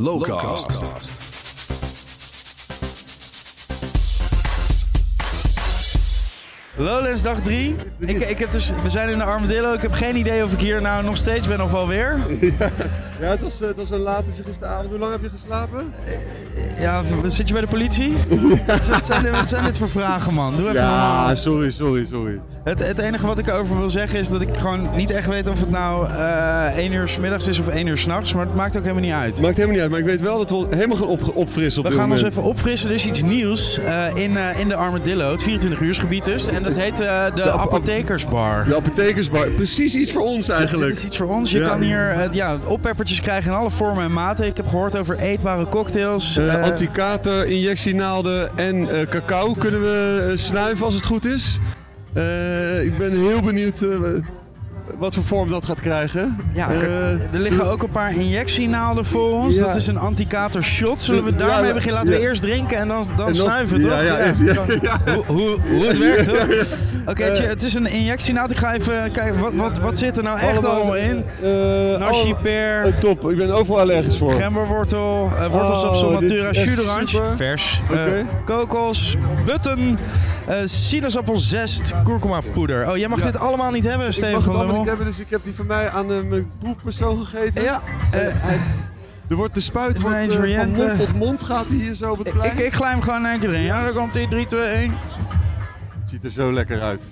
Lowcast. Lowlands dag 3. Ik, ik heb dus, we zijn in de Armadillo. Ik heb geen idee of ik hier nou nog steeds ben of alweer. Ja, het was, eh, het was een latertje gisteravond. Hoe lang heb je geslapen? Ja, zit je bij de politie? wat, zijn dit, wat zijn dit voor vragen, man? Doe even. Ja, sorry, sorry, sorry. Het, het enige wat ik erover wil zeggen is dat ik gewoon niet echt weet of het nou eh 1 uur 's middags is of 1 uur s'nachts. Maar het maakt ook helemaal niet uit. Maakt helemaal niet uit, maar ik weet wel dat we helemaal gaan op, opfrissen op We dit gaan ons even opfrissen. Er is iets nieuws eh, in, eh, in de Armadillo, het 24 uursgebied dus. En dat heet eh, de, De ap- Apothekersbar. De apothekersbar, precies iets voor ons eigenlijk. is iets voor ons. Je Ja. kan hier eh, ja, oppeppertjes krijgen in alle vormen en maten. Ik heb gehoord over eetbare cocktails. Eh eh, Antikater, injectienaalden en eh, cacao kunnen we eh, snuiven als het goed is. Eh, ik ben heel benieuwd eh, wat voor vorm dat gaat krijgen. ja, Eh, er liggen ook een paar injectienaalden voor ons. Ja. Dat is een antikater shot. Zullen we daarmee ja, beginnen? Laten we eerst drinken en dan, dan, en dan- snuiven, toch? Hoe, hoe, hoe het werkt, toch? Oké, Eh. het is een injectienaald. Ik ga even kijken, wat, wat, wat zit er nou echt allemaal in? Eh, Nashi eh, top, ik ben overal allergisch voor. gemberwortel, wortelsapsel, Oh, natura, super. vers, kokos, button, eh sinaasappelzest, kurkuma poeder. Oh, jij mag Ja. dit allemaal niet hebben, Ik Steven mag het allemaal niet hebben, dus ik heb die van mij aan eh, mijn proefpersoon gegeven. Ja, eh, Eh, hij- er wordt de spuit wordt, eh, van mond tot mond gaat hij hier zo op het ik, plein. ik, ik glij hem gewoon in één keer erin. Ja, daar komt hij. 3, 2, 1. Het ziet er zo lekker uit.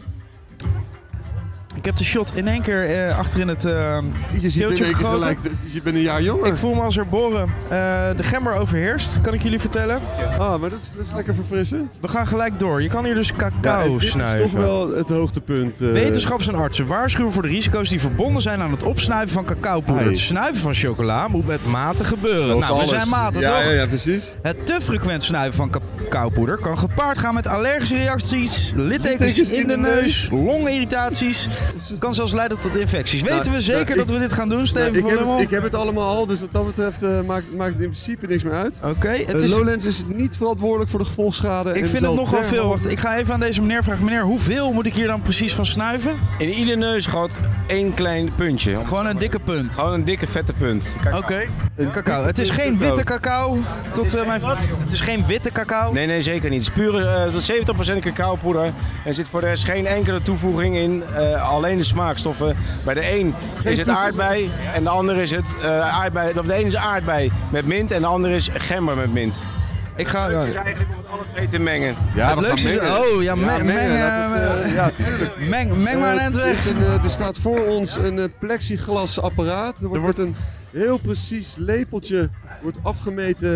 Ik heb de shot in één keer eh, achter in het... eh, Je ziet gegoten. gelijk, je bent een jaar jonger. ik voel me als herboren. Eh de gember overheerst, kan ik jullie vertellen. Ah, maar dat is, dat is lekker verfrissend. We gaan gelijk door. Je kan hier dus Ja, cacao en dit is snuiven. toch wel het hoogtepunt. eh. Wetenschappers en artsen waarschuwen voor de risico's die verbonden zijn aan het opsnuiven van cacaopoeder. Het snuiven van chocola moet met mate gebeuren. Zoals nou, we alles. zijn maten ja, toch? Ja, ja, precies. Het te frequent snuiven van cacaopoeder kan gepaard gaan met allergische reacties, littekens in de neus, longirritaties. Kan zelfs leiden tot infecties. Weten Nou, we zeker nou, ik- dat we dit gaan doen, Steven Nou, ik, van heb Lummel? het, ik heb het allemaal al, dus wat dat betreft eh, maakt, maakt het in principe niks meer uit. Oké, het Eh, is... Lowlands is niet verantwoordelijk voor de gevolgschade. Ik en vind het nogal veel. Wacht, ik ga even aan deze meneer vragen. Meneer, hoeveel moet ik hier dan precies van snuiven? In ieder neusgat één klein puntje. Gewoon een dikke punt. Gewoon een dikke vette punt. Oké. Cacao. Het is geen witte cacao. Tot eh, mijn wat? Het is geen witte cacao. Nee, nee, zeker niet. Het is pure eh, tot 70% cacaopoeder. Er zit voor de rest geen enkele toevoeging in. eh, alleen de smaakstoffen. Bij de een is het aardbei en de ander is het eh, aardbei. Of de ene is aardbei met mint en de ander is gember met mint. Ik ga. Het is eigenlijk om het alle twee te mengen. Ja, het leukste gaan is. mengen. Oh ja, me- Ja, meng. mengen, het, eh, ja, tuurlijk. Meng, meng maar een eind er weg. een, er staat voor ons een eh, plexiglas apparaat. Er wordt, wordt een heel precies lepeltje wordt afgemeten.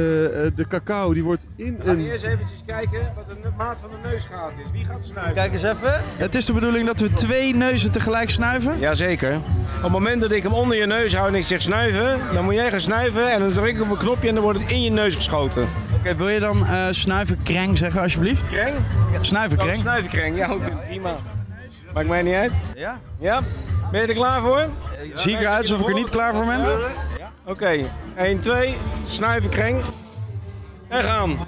eh, de cacao die wordt in We gaan een... eerst eventjes kijken wat de maat van de neusgaat is. Wie gaat snuiven? Kijk eens even. Het is de bedoeling dat we twee neuzen tegelijk snuiven. Jazeker. Op het moment dat ik hem onder je neus hou en ik zeg snuiven, dan moet jij gaan snuiven en dan druk ik op een knopje en dan wordt het in je neus geschoten. Oké, wil je dan eh snuiven kreng zeggen alsjeblieft? Kreng? Snuiven Oh, kreng. snuivenkreng, ja, ik vind het prima. Maakt mij niet uit. Ja. Ja? Ben je er klaar voor? Zie ik eruit alsof ik er niet klaar voor ben? Oké, 1, 2, snuivenkreng. En gaan.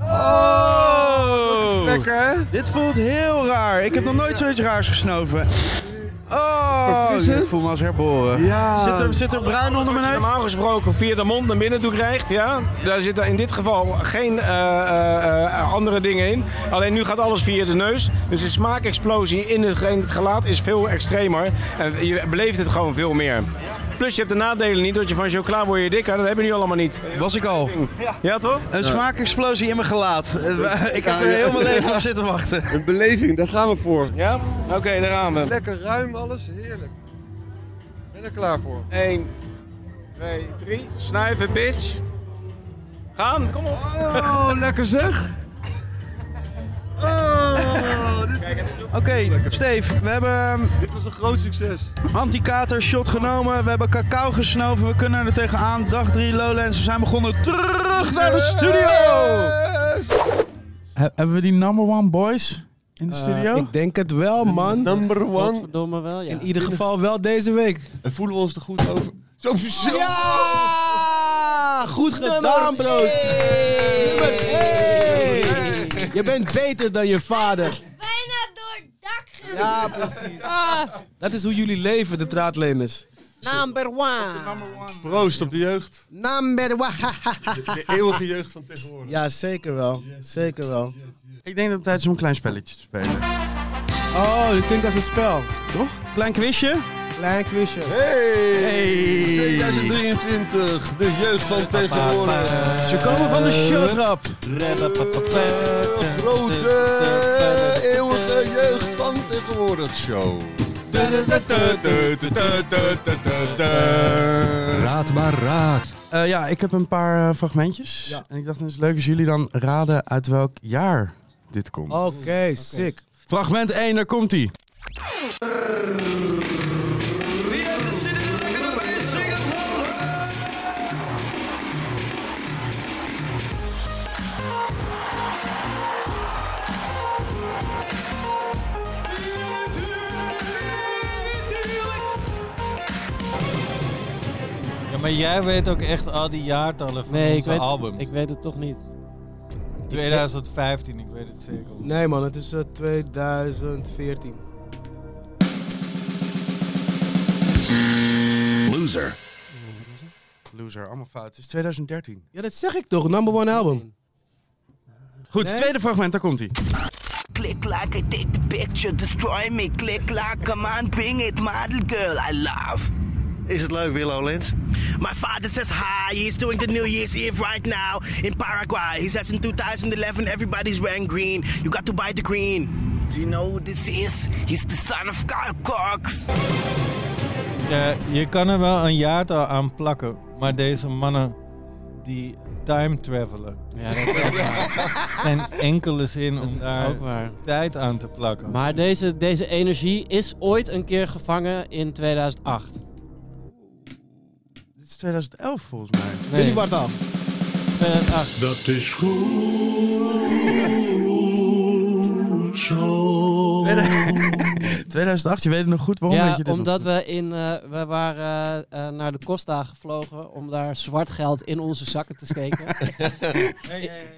Oh! Lekker hè? Dit voelt heel raar. Ik heb nog nooit zoiets raars gesnoven. Oh, ik voel me als herboren. Ja. Zit er, zit er bruin onder mijn neus? Normaal gesproken via de mond naar binnen toe krijgt, ja. Daar zitten in dit geval geen eh, eh, eh, andere dingen in. Alleen nu gaat alles via de neus. Dus de smaakexplosie in het, in het gelaat is veel extremer. En je beleeft het gewoon veel meer. Plus je hebt de nadelen niet, dat je van chocola word je dikker. Dat hebben we nu allemaal niet. Was ik al. Ja toch? Een smaakexplosie in mijn gelaat. Eh, Ik heb er heel mijn leven op zitten wachten. Een beleving, daar gaan we voor. Ja? Oké, daar gaan we. Lekker ruim alles, heerlijk. Ben er klaar voor. 1, 2, 3. Snuiven, bitch. Gaan, kom op. Oh, lekker zeg. Oh, dit, Oké, Steve, we hebben ehm, dit was een groot succes. anti-kater shot genomen. We hebben cacao gesnoven. We kunnen er tegenaan. Dag 3 Lowlands. We zijn begonnen terug naar de studio. hebben we die number one boys in de studio? Ik denk het wel, man. Number one. Wel, ja. In ieder geval wel deze week. En voelen we ons er goed over? Zo, zo. Ja! Goed gedaan, bro. Hey! Je bent beter dan je vader. bijna door het dak gegaan. Ja, precies. Dat is hoe jullie leven, de draadleners. Number one. Number one. Proost op de jeugd. Number one. De, de eeuwige jeugd van tegenwoordig. Ja, zeker wel. Zeker wel. Ik denk dat het tijd is om een klein spelletje te spelen. Oh, dit klinkt als een spel. Toch? Klein quizje? Klein quizje. Hey! Hey! 2023, de jeugd van tegenwoordig. Ze komen van de showtrap. De grote, eeuwige jeugd van tegenwoordig show. Raad maar raad. Eh, ja, ik heb een paar eh, fragmentjes. Ja. En ik dacht, het is leuk als jullie dan raden uit welk jaar dit komt. Oké, sick. Fragment 1, daar komt ie. Ja, maar jij weet ook echt al die jaartallen van Nee, ik onze weet, albums. ik weet het toch niet. 2015, ik weet het zeker. Nee man, het is eh, 2014. Loser, allemaal fout. Het is 2013. Ja, dat zeg ik toch. Number one album. Goed, Nee? tweede fragment, daar komt ie. Click like I take the picture, destroy me. Click like, come on, bring it, model girl, I love. Is het leuk, Willow Lens? My father says hi, he's doing the New Year's Eve right now in Paraguay. He says in 2011 everybody's wearing green, you got to buy the green. Do you know who this is? He's the son of Carl Cox. Ja, je kan er wel een jaartal aan plakken, maar deze mannen die time travelen. Ja, dat is ook waar. Geen enkele zin Dat om is daar ook waar. tijd aan te plakken. Maar deze, deze energie is ooit een keer gevangen in 2008. Dit is 2011 volgens mij. Nee, Jullie Bartal. 2008. 2008, je weet het nog goed waarom Ja, je dit omdat nog? we in, eh, we waren eh, eh, naar de Costa gevlogen om daar zwart geld in onze zakken te steken.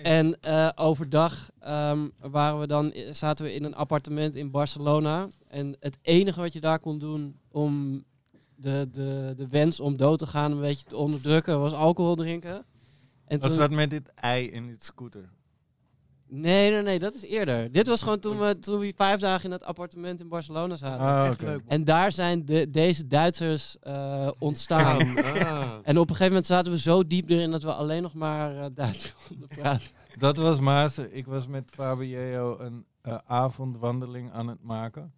En eh, overdag ehm, waren we dan, zaten we in een appartement in Barcelona. En het enige wat je daar kon doen om de, de, de wens om dood te gaan een beetje te onderdrukken, was alcohol drinken. En Was toen- dat met dit ei in dit scooter? Nee, nee, nee, dat is eerder. Dit was gewoon toen we, toen we vijf dagen in het appartement in Barcelona zaten. Ah. En daar zijn de, deze Duitsers eh, ontstaan. Ah. En op een gegeven moment zaten we zo diep erin dat we alleen nog maar eh, Duits konden praten. Dat was Master. Ik was met Fabio een eh, avondwandeling aan het maken.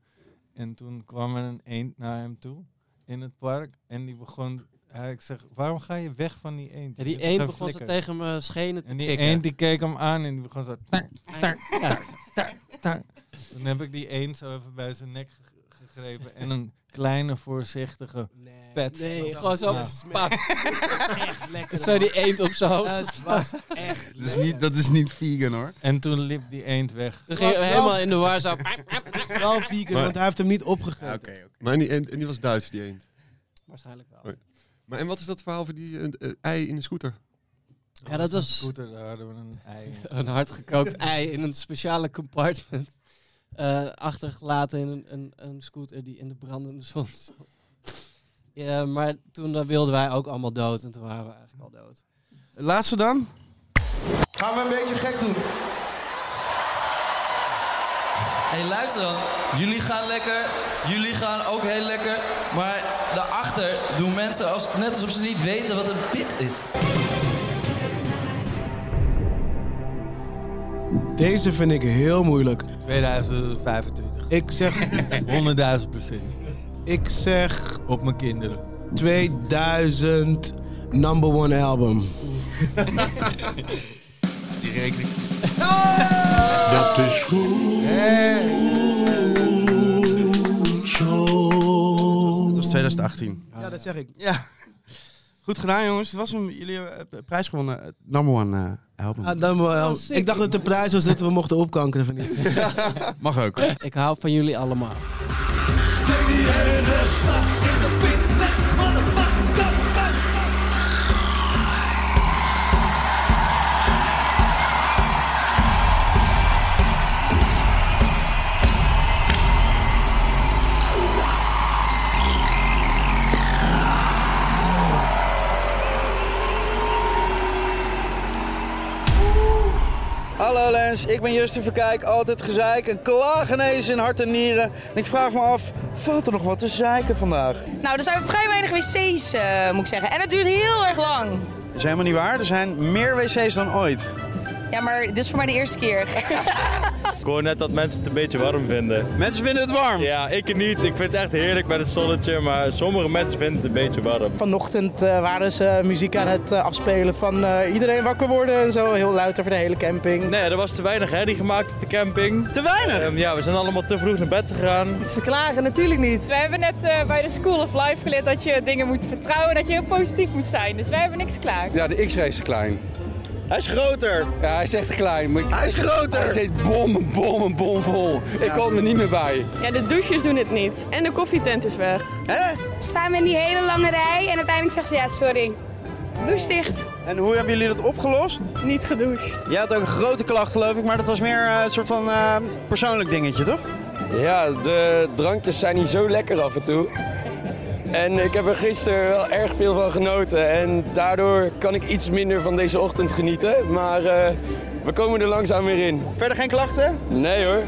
En toen kwam er een eend naar hem toe in het park. En die begon... hij- ik zeg, waarom ga je weg van die eend? Ja, die eend een begon ze flikker." tegen me schenen te En die pikken. eend die keek hem aan en die begon zo... tak, tak, Ja. tak, tak. Toen heb ik die eend zo even bij zijn nek ge- gegrepen. En een kleine voorzichtige pet. Nee, gewoon zo. Ja. Pak. Echt lekker. Zo die eend op zijn hoofd. Het was echt Dat is, niet, dat is niet vegan hoor. En toen liep die eend weg. Toen ging helemaal in de war zo. wel vegan, want hij heeft hem niet opgegeten. oké. Maar die, en, en die was Duits, die eend. Waarschijnlijk wel. Maar en wat is dat verhaal voor die eh, eh, ei in de scooter? Ja, dat Een was scooter, daar hadden we een ei een hardgekookt ei in een speciale compartment. eh, achtergelaten in een, een, een scooter die in de brandende zon stond. Ja, maar toen eh, wilden wij ook allemaal dood en toen waren we eigenlijk al dood. Laatste dan? Gaan we een beetje gek doen? Hé, hey, luister dan. Jullie gaan lekker, jullie gaan ook heel lekker. Maar daarachter doen mensen als, net alsof ze niet weten wat een pit is. Deze vind ik heel moeilijk. 2025. Ik zeg, 100.000 procent. ik zeg Op mijn kinderen. 2000 number one album. Die rekening. Dat was 2018. Ja, dat zeg ik. Ja. Goed gedaan jongens. Het was hem. Jullie hebben prijs gewonnen. Het number one eh, album. Ah, number one album. sick. ik dacht dat de prijs was dat we mochten opkankeren van die. Mag ook. Ik hou van jullie allemaal. Hallo Ik ben Justin Verkijk, altijd gezeik en klaargenezen in hart en nieren. En ik vraag me af, valt er nog wat te zeiken vandaag? Nou, er zijn vrij weinig wc's, eh, moet ik zeggen. En het duurt heel erg lang. Dat is helemaal niet waar, er zijn meer wc's dan ooit. Ja, maar dit is voor mij de eerste keer. Ik hoor net dat mensen het een beetje warm vinden. Mensen vinden het warm? Ja, ik niet. Ik vind het echt heerlijk met het zonnetje, maar sommige mensen vinden het een beetje warm. Vanochtend eh, waren ze muziek aan het eh, afspelen van eh, iedereen wakker worden en zo. Heel luid over de hele camping. Nee, er was te weinig herrie gemaakt op de camping. Te weinig? Ehm, ja, we zijn allemaal te vroeg naar bed gegaan. Ze klagen natuurlijk niet. We hebben net eh, bij de School of Life geleerd dat je dingen moet vertrouwen en dat je heel positief moet zijn. Dus wij hebben niks klaar. Ja, de X-ray is te klein. Hij is groter. Ja, hij is echt klein. Maar ik- Hij is groter. Hij zit bom, bom, bom vol. Ik kon er niet meer bij. Ja, de douches doen het niet. En de koffietent is weg. Hè? Staan we in die hele lange rij en uiteindelijk zeggen ze ja, sorry. Douche dicht. En hoe hebben jullie dat opgelost? Niet gedoucht. Jij had ook een grote klacht geloof ik, maar dat was meer eh, een soort van eh, persoonlijk dingetje, toch? Ja, de drankjes zijn niet zo lekker af en toe. En ik heb er gisteren wel erg veel van genoten. En daardoor kan ik iets minder van deze ochtend genieten. Maar eh, we komen er langzaam weer in. Verder geen klachten? Nee hoor,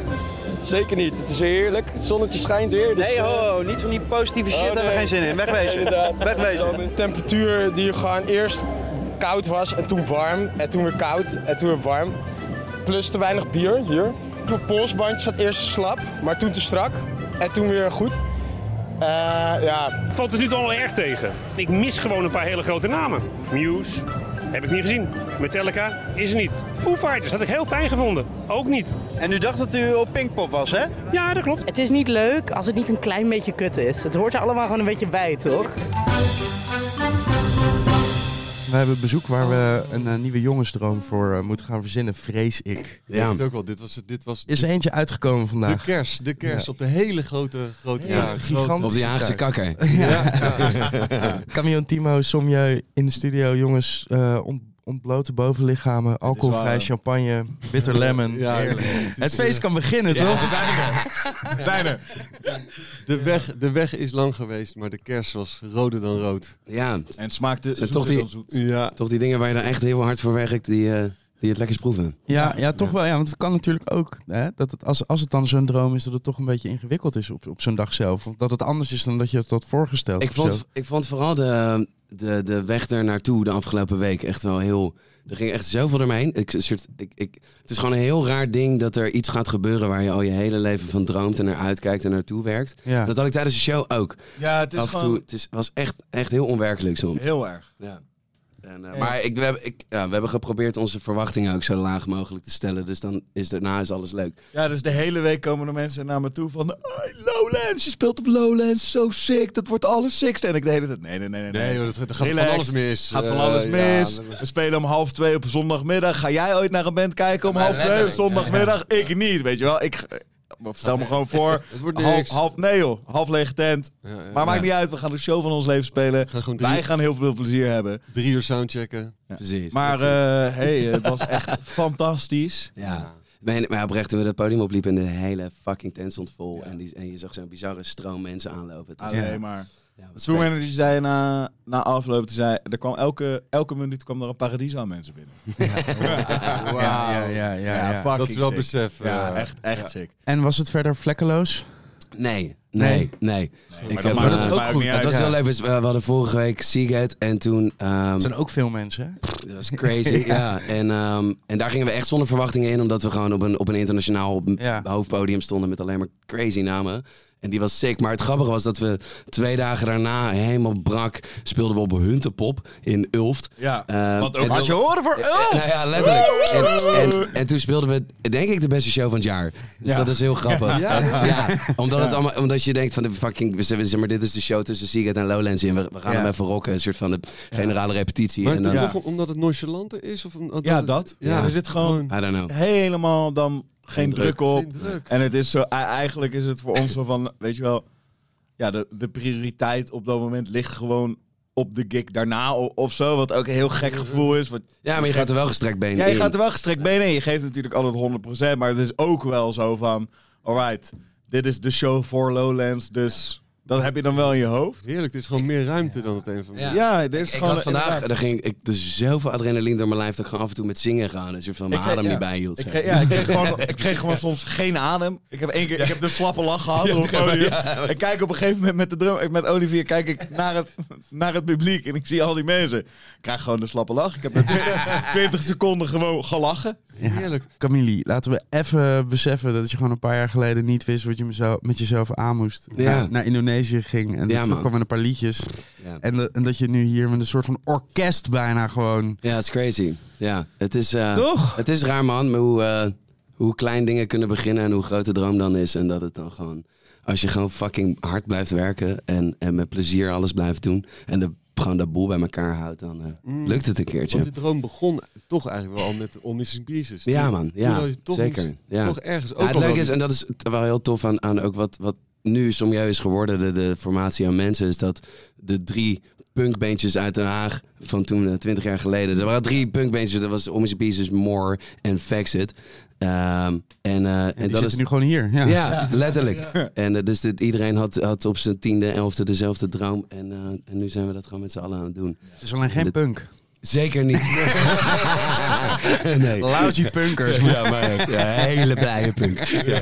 zeker niet. Het is weer heerlijk. Het zonnetje schijnt weer. Dus, Nee, ho, eh, ho, niet van die positieve shit Oh, hebben we geen zin in. Wegwezen. Inderdaad. Wegwezen. De temperatuur die gewoon eerst koud was en toen warm en toen weer koud en toen weer warm. Plus te weinig bier hier. Mijn polsbandje zat eerst slap, maar toen te strak en toen weer goed. Eh, ja. Valt het nu toch al erg tegen. Ik mis gewoon een paar hele grote namen. Muse, heb ik niet gezien. Metallica is er niet. Foo Fighters had ik heel fijn gevonden. Ook niet. En u dacht dat u op Pinkpop was, hè? Ja, dat klopt. Het is niet leuk als het niet een klein beetje kut is. Het hoort er allemaal gewoon een beetje bij, toch? We hebben bezoek waar we een eh, nieuwe jongensdroom voor eh, moeten gaan verzinnen, vrees ik. Ik denk het ook wel. Dit was, het- dit was Is er eentje uitgekomen de vandaag? kers. De kers Ja. op de hele grote, grote Ja, ja, de grote- gigantische Op de Haagse kakker. Ja. Camion Timo, Somjeu in de studio. Jongens, eh ont- ontblote bovenlichamen, alcoholvrij champagne, bitter lemon. Ja, het feest kan beginnen, Ja, toch? we zijn er. Er. De weg, de weg is lang geweest, maar de kers was roder dan rood. Ja, En het smaakte Zijn zoeter toch die- dan zoet. Ja. toch die dingen waar je dan echt heel hard voor werkt, die, eh, die het lekkers proeven. Ja, ja, toch wel. Ja, want het kan natuurlijk ook. Hè, dat het, als, als het dan zo'n droom is, dat het toch een beetje ingewikkeld is op, op zo'n dag zelf. Of dat het anders is dan dat je het had voorgesteld. Ik zo. vond, ik vond vooral de, de, de weg daar naartoe de afgelopen week echt wel heel... Er ging echt zoveel heen. Ik, soort, ik, ik, het is gewoon een heel raar ding dat er iets gaat gebeuren waar je al je hele leven van droomt en naar uitkijkt en naartoe werkt. Ja. Dat had ik tijdens de show ook. Ja, het is Af en toe, gewoon het is, was echt, echt heel onwerkelijk soms. heel erg. Ja. En, eh, Ja. Maar ik, we, hebben, ik, ja, we hebben geprobeerd onze verwachtingen ook zo laag mogelijk te stellen. Dus dan is daarna is alles leuk. Ja, dus de hele week komen er mensen naar me toe van... Lowlands, je speelt op Lowlands, zo sick, dat wordt alles sickste. En ik de hele tijd, nee, nee, nee, nee. Nee, joh, dat, dat gaat van alles mis. Gaat van Eh, alles mis. We spelen om half twee op zondagmiddag. Ga jij ooit naar een band kijken om half twee op zondagmiddag? Ik niet, weet je wel. Ik stel me gewoon voor. Het wordt half, half, nee joh, half lege tent. Ja, ja. Maar maakt Ja. niet uit, we gaan de show van ons leven spelen. Gaan gewoon drie, Wij gaan heel veel plezier hebben. drie uur soundchecken. Precies. Maar eh hey, het was echt fantastisch. Ja. Maar, maar oprecht, toen we het podium opliepen en de hele fucking tent stond vol. En, die, en je zag zo'n bizarre stroom mensen aanlopen. Alleen maar. Ja, feest. manager zei na, na afloop, die zei, er kwam elke, elke minuut kwam er een paradies aan mensen binnen. Ja, ja, ja, ja, Dat is wel sick. besef. Ja, eh, echt, echt ja. sick. En was het verder vlekkeloos? Nee, nee, nee. maar Ik dat heb, maakt- dat is ook maakt goed. Het was heel leuk. We hadden vorige week Seagate en toen... ehm, Er zijn ook veel mensen, hè? dat was crazy, ja. En, ehm, en daar gingen we echt zonder verwachtingen in, omdat we gewoon op een, op een internationaal Ja. hoofdpodium stonden met alleen maar crazy namen. En die was sick. Maar het grappige was dat we twee dagen daarna helemaal brak speelden we op Huntepop in Ulft. Ja, Ehm, want ook en had je horen voor! Nou ja, letterlijk. En, en, en toen speelden we, denk ik, de beste show van het jaar. Dus Ja. dat is heel grappig. Ja? Ja, omdat, het allemaal, omdat je denkt van de fucking, we zeggen, zeg maar, dit is de show tussen Seagate en Lowlands in. We, we gaan Ja. hem even rocken, een soort van de generale repetitie. Maar en dan, toch omdat het nonchalante is? Of omdat Ja, dat. Ja. Er zit gewoon I don't know. helemaal dan geen druk. druk op. Geen druk. En het is zo, e- eigenlijk is het voor ons zo van, weet je wel, ja, de, de prioriteit op dat moment ligt gewoon op de gig daarna of zo. Wat ook een heel gek gevoel is. Wat, Ja, maar je gaat er wel gestrekt been ja, je in. gaat er wel gestrekt benen in. Je geeft natuurlijk altijd 100%. Maar het is ook wel zo van, alright, dit is de show voor Lowlands. Dus Dat heb je dan wel in je hoofd. Heerlijk, het is gewoon meer ruimte dan het een van Ja, ja er is ik gewoon had vandaag, er ging ik, er zoveel adrenaline door mijn lijf dat ik gewoon af en toe met zingen ga. Dus je van mijn Ik adem ja. niet bijhield. Ik kreeg, ja, ik kreeg, gewoon, ik kreeg gewoon soms geen adem. Ik heb één keer, ik heb de slappe lach gehad op. Ik kijk op een gegeven moment met de drum, met Olivier kijk ik naar het, naar het publiek en ik zie al die mensen. Ik krijg gewoon de slappe lach. Ik heb na 20, 20 seconden gewoon gelachen. Heerlijk. Camille, laten we even beseffen dat je gewoon een paar jaar geleden niet wist wat je mezelf, met jezelf aan moest. Ja. Naar, naar Indonesië ging en Ja, man. kwam met een paar liedjes. Ja. En, de- en dat je nu hier met een soort van orkest bijna gewoon... Ja, het is crazy. Ja, het is... eh, Toch? Het is raar, man, hoe, eh, hoe klein dingen kunnen beginnen en hoe groot de droom dan is. En dat het dan gewoon... Als je gewoon fucking hard blijft werken en, en met plezier alles blijft doen... en de, gewoon dat boel bij elkaar houdt, dan eh, Mm. lukt het een keertje. Want die droom begon toch eigenlijk wel al met On Missing Pieces. Ja, man. Ja, had je toch, zeker. Ja. Toch ergens ook Ja, het wel leuke is, en dat is wel heel tof aan, aan ook wat, wat nu Somjeu is geworden, de, de formatie aan mensen, is dat de drie punkbeentjes uit Den Haag van toen, eh, 20 jaar geleden. Er waren drie punkbeentjes, dat was Omische Pieces, More en Faxit. Ehm, en, eh, en die dat zitten is nu gewoon hier. Ja, Ja, letterlijk. En eh, dus dit, iedereen had, had op zijn tiende, elfde dezelfde droom. En, eh, en nu zijn we dat gewoon met z'n allen aan het doen. Het is alleen geen dit- punk. Zeker niet. nee. Lousy punkers. Ja, maar echt, ja, hele blije punk. Ja, ja.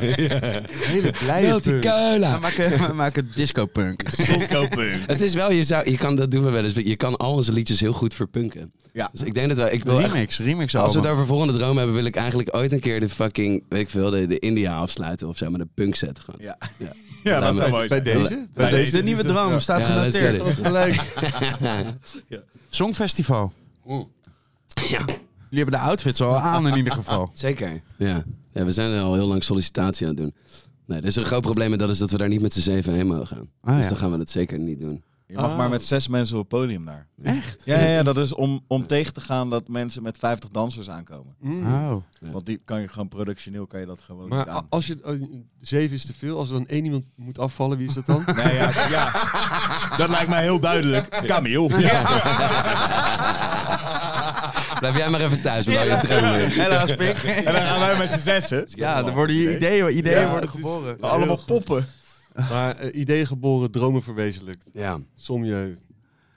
Hele blije Melt die punk. cola. We maken, we maken disco-punk. Disco-punk. Het is wel, je, zou, je kan, dat doen we wel eens. Je kan al onze liedjes heel goed verpunken. Ja. Dus ik denk dat ik wil echt- Remix, remix als we het over volgende droom hebben, wil ik eigenlijk ooit een keer de fucking, weet ik veel, de, de India afsluiten of zo, met een punk set gewoon. Ja. Ja. Ja, dat zou mooi Bij zijn. deze? Bij Deze deze. de nieuwe droom staat genoteerd. Gelijk. Songfestival. Mm. Ja. Jullie hebben de outfits al aan in ieder geval. Zeker. Ja. ja, we zijn er al heel lang sollicitatie aan het doen. Nee, er is een groot probleem en dat is dat we daar niet met z'n zeven heen mogen gaan. Ah, dus ja. dan gaan we het zeker niet doen. Je mag maar met zes mensen op het podium daar. Echt? Ja, ja, ja, dat is om, om tegen te gaan dat mensen met 50 dansers aankomen. Oh. Want die kan je gewoon productioneel kan je dat gewoon Maar niet aan. als je, zeven is te veel, als er dan één iemand moet afvallen, wie is dat dan? Nee, ja, ja, dat lijkt mij heel duidelijk. Camille. Blijf jij maar even thuis met al je. Helaas, Pik. En dan gaan wij met z'n zessen. Ja, er worden hier ideeën, ideeën Ja, worden geboren. Allemaal poppen. Maar eh, ideeën geboren, dromen verwezenlijkt. Ja. Somjeu,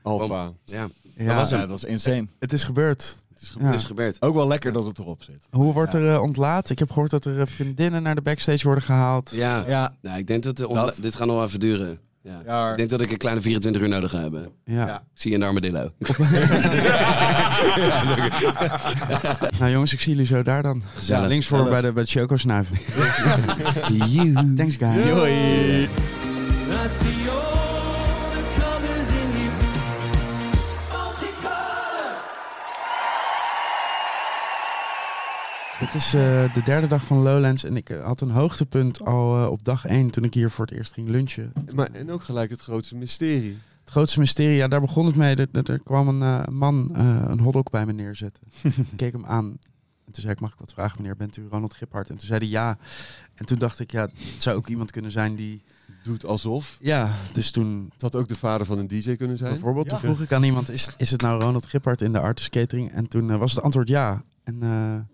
Alfa. Ja. Ja, Dat was Ja, hem. dat was insane. het is gebeurd. Het is Ja. is gebeurd. Ook wel lekker dat het erop zit. Hoe wordt er eh, ontlaat? Ik heb gehoord dat er eh, vriendinnen naar de backstage worden gehaald. Ja. Ja, Nou, ik denk dat, de Dat. dit gaat nog wel even duren. Ja. Ja. Ik denk dat ik een kleine 24 uur nodig ga hebben. Ja. Zie je in de armadillo. Nou jongens, ik zie jullie zo daar dan. Gezellig. Ja, links voor bij de, bij de choco snuiven. You. Thanks guys. Het is eh, de derde dag van Lowlands en ik eh, had een hoogtepunt al eh, op dag één toen ik hier voor het eerst ging lunchen. Maar, en ook gelijk het grootste mysterie. Het grootste mysterie, ja, daar begon het mee. Er, er- kwam een man een hotdog bij me neerzetten. ik keek hem aan. En toen zei ik, mag ik wat vragen meneer, bent u Ronald Giphart? En toen zei hij ja. En toen dacht ik, ja, het zou ook iemand kunnen zijn die... Doet alsof. Ja, dus toen Het had ook de vader van een DJ kunnen zijn. bijvoorbeeld toen vroeg ik aan iemand, is, is het nou Ronald Giphart in de Artist Catering? En toen was het antwoord ja. En En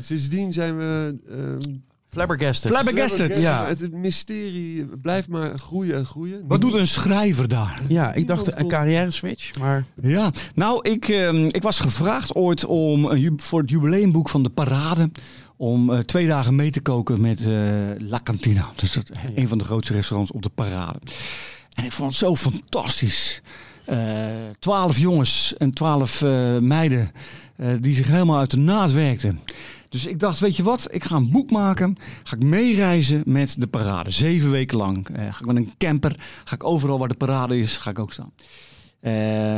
sindsdien zijn we... ehm, flabbergasted. Flabbergasted. Ja. Het mysterie blijft maar groeien en groeien. Wat doet een schrijver daar? Ja, ik dacht Niemand een kon- carrière switch, maar Ja, nou, ik, ehm, ik was gevraagd ooit om voor het jubileumboek van de Parade. om eh, twee dagen mee te koken met eh, La Cantina. Dus dat, een van de grootste restaurants op de Parade. En ik vond het zo fantastisch. Eh, Twaalf jongens en twaalf eh, meiden eh, die zich helemaal uit de naad werkten. Dus ik dacht, weet je wat, ik ga een boek maken. Ga ik meereizen met de parade. Zeven weken lang. Eh, ga ik met een camper. Ga ik overal waar de parade is, ga ik ook staan. Eh,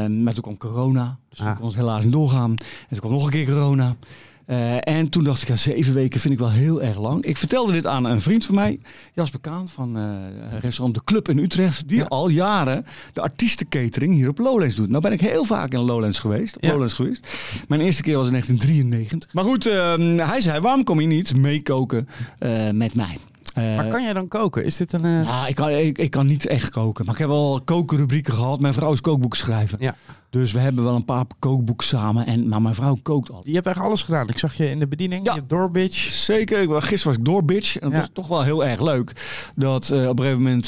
maar toen kwam corona. Dus toen Ah. kon het helaas niet doorgaan. En toen kwam nog een keer corona. Eh, en toen dacht ik, ja, zeven weken vind ik wel heel erg lang. Ik vertelde dit aan een vriend van mij, Jasper Kaan van eh, restaurant De Club in Utrecht. Die al jaren de artiestencatering hier op Lowlands doet. Nou ben ik heel vaak in Lowlands geweest. Ja. Lowlands geweest. Mijn eerste keer was in 1993. Maar goed, eh, hij zei, waarom kom je niet meekoken eh, met mij? Eh, Maar kan jij dan koken? Is dit een... eh, Ja, ik kan, ik, ik kan niet echt koken. Maar ik heb wel kokenrubrieken gehad. Mijn vrouw is kookboek schrijven. Ja. Dus we hebben wel een paar kookboeken samen. En, maar mijn vrouw kookt al. Je hebt echt alles gedaan. Ik zag je in de bediening. Je hebt doorbitch. Zeker. Ik, was- gisteren was ik door bitch. En dat Ja. was toch wel heel erg leuk. Dat eh, op een gegeven moment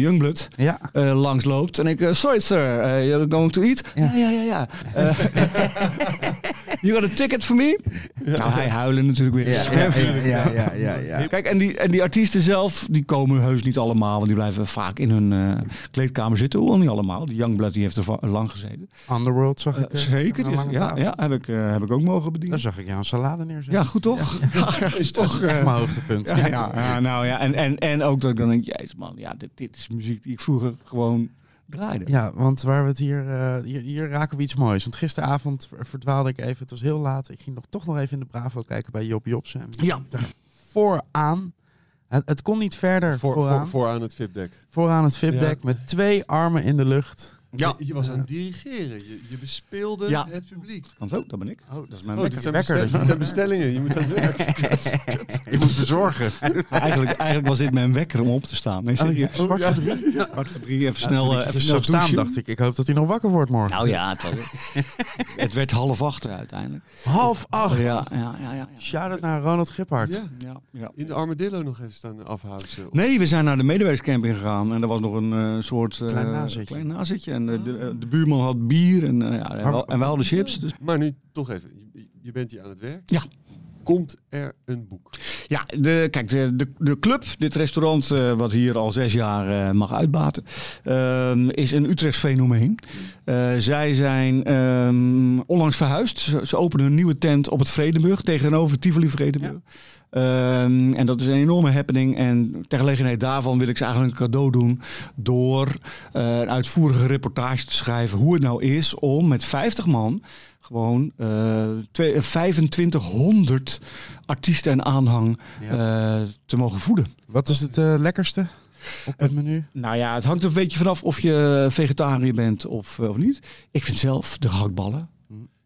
Youngblood Ja. eh, langsloopt. En ik, sorry sir, eh, you're going to eat? Ja, ja, ja. ja. You got a ticket for me? Nou, hij huilen natuurlijk weer. Ja, ja, ja, ja, ja, ja. Kijk, en die, en die artiesten zelf, die komen heus niet allemaal. Want die blijven vaak in hun eh, kleedkamer zitten. Hoewel niet allemaal. Die Youngblood die heeft er lang gezeten. Underworld zag ik. Eh, eh, zeker. Ja, tafel. ja heb, ik, eh, heb ik ook mogen bedienen. Daar zag ik jou een salade neerzetten. Ja, goed toch? Ja, dat is toch echt eh, mijn hoogtepunt. Ja, ja, ja, nou ja, en, en, en ook dat ik dan denk, jezus man, ja, dit, dit is muziek die ik vroeger gewoon Ja, want waar we het hier, eh, hier, hier raken we iets moois. Want gisteravond ver- verdwaalde ik even. Het was heel laat. Ik ging nog, toch nog even in de Bravo kijken bij Job Jobsen. Ja. vooraan. Het, het kon niet verder Voor, vooraan. voor, vooraan het VIP-deck. vooraan het VIP-deck met twee armen in de lucht. Ja. Je, je was aan het dirigeren. Je, je bespeelde Ja. het publiek. Kan ook, dat ben ik. Oh, dat is mijn Oh, zijn, bestel- dat zijn bestellingen. Je moet aan het werk. Je moet bezorgen. Maar eigenlijk, eigenlijk was dit mijn wekker om op te staan. Nee. Oh, kwart voor drie? Kwart voor drie, even snel, eh, even snel staan, dacht ik. Ik hoop dat hij nog wakker wordt morgen. Nou ja, het, het werd half acht uiteindelijk. Half acht. Ja, ja, ja. ja, ja. Shout-out naar Ronald Giphart. Ja. ja, ja. In de Armadillo nog even staan afhouden. Nee, we zijn naar de medewerkerscamping gegaan. En er was nog een eh, soort... eh, Klein nazitje. klein nazitje. En de, de, de buurman had bier en, eh, ja, en, hadden chips. Dus. Maar nu toch even. Je, je bent hier aan het werk. Ja. Komt er een boek? Ja, de, kijk, de, de, de club, dit restaurant eh, wat hier al zes jaar eh, mag uitbaten, ehm, is een Utrechts fenomeen. Eh, zij zijn ehm, onlangs verhuisd. Ze, ze openen een nieuwe tent op het Vredenburg, tegenover Tivoli Vredenburg. Ehm, en dat is een enorme happening. En ter gelegenheid daarvan wil ik ze eigenlijk een cadeau doen door een uitvoerige reportage te schrijven hoe het nou is om met 50 man gewoon eh, twee- 2500 artiesten en aanhang eh, te mogen voeden. Wat is het eh, lekkerste op het menu? Nou ja, het hangt er een beetje vanaf of je vegetariër bent of, eh, of niet. Ik vind zelf de gehaktballen.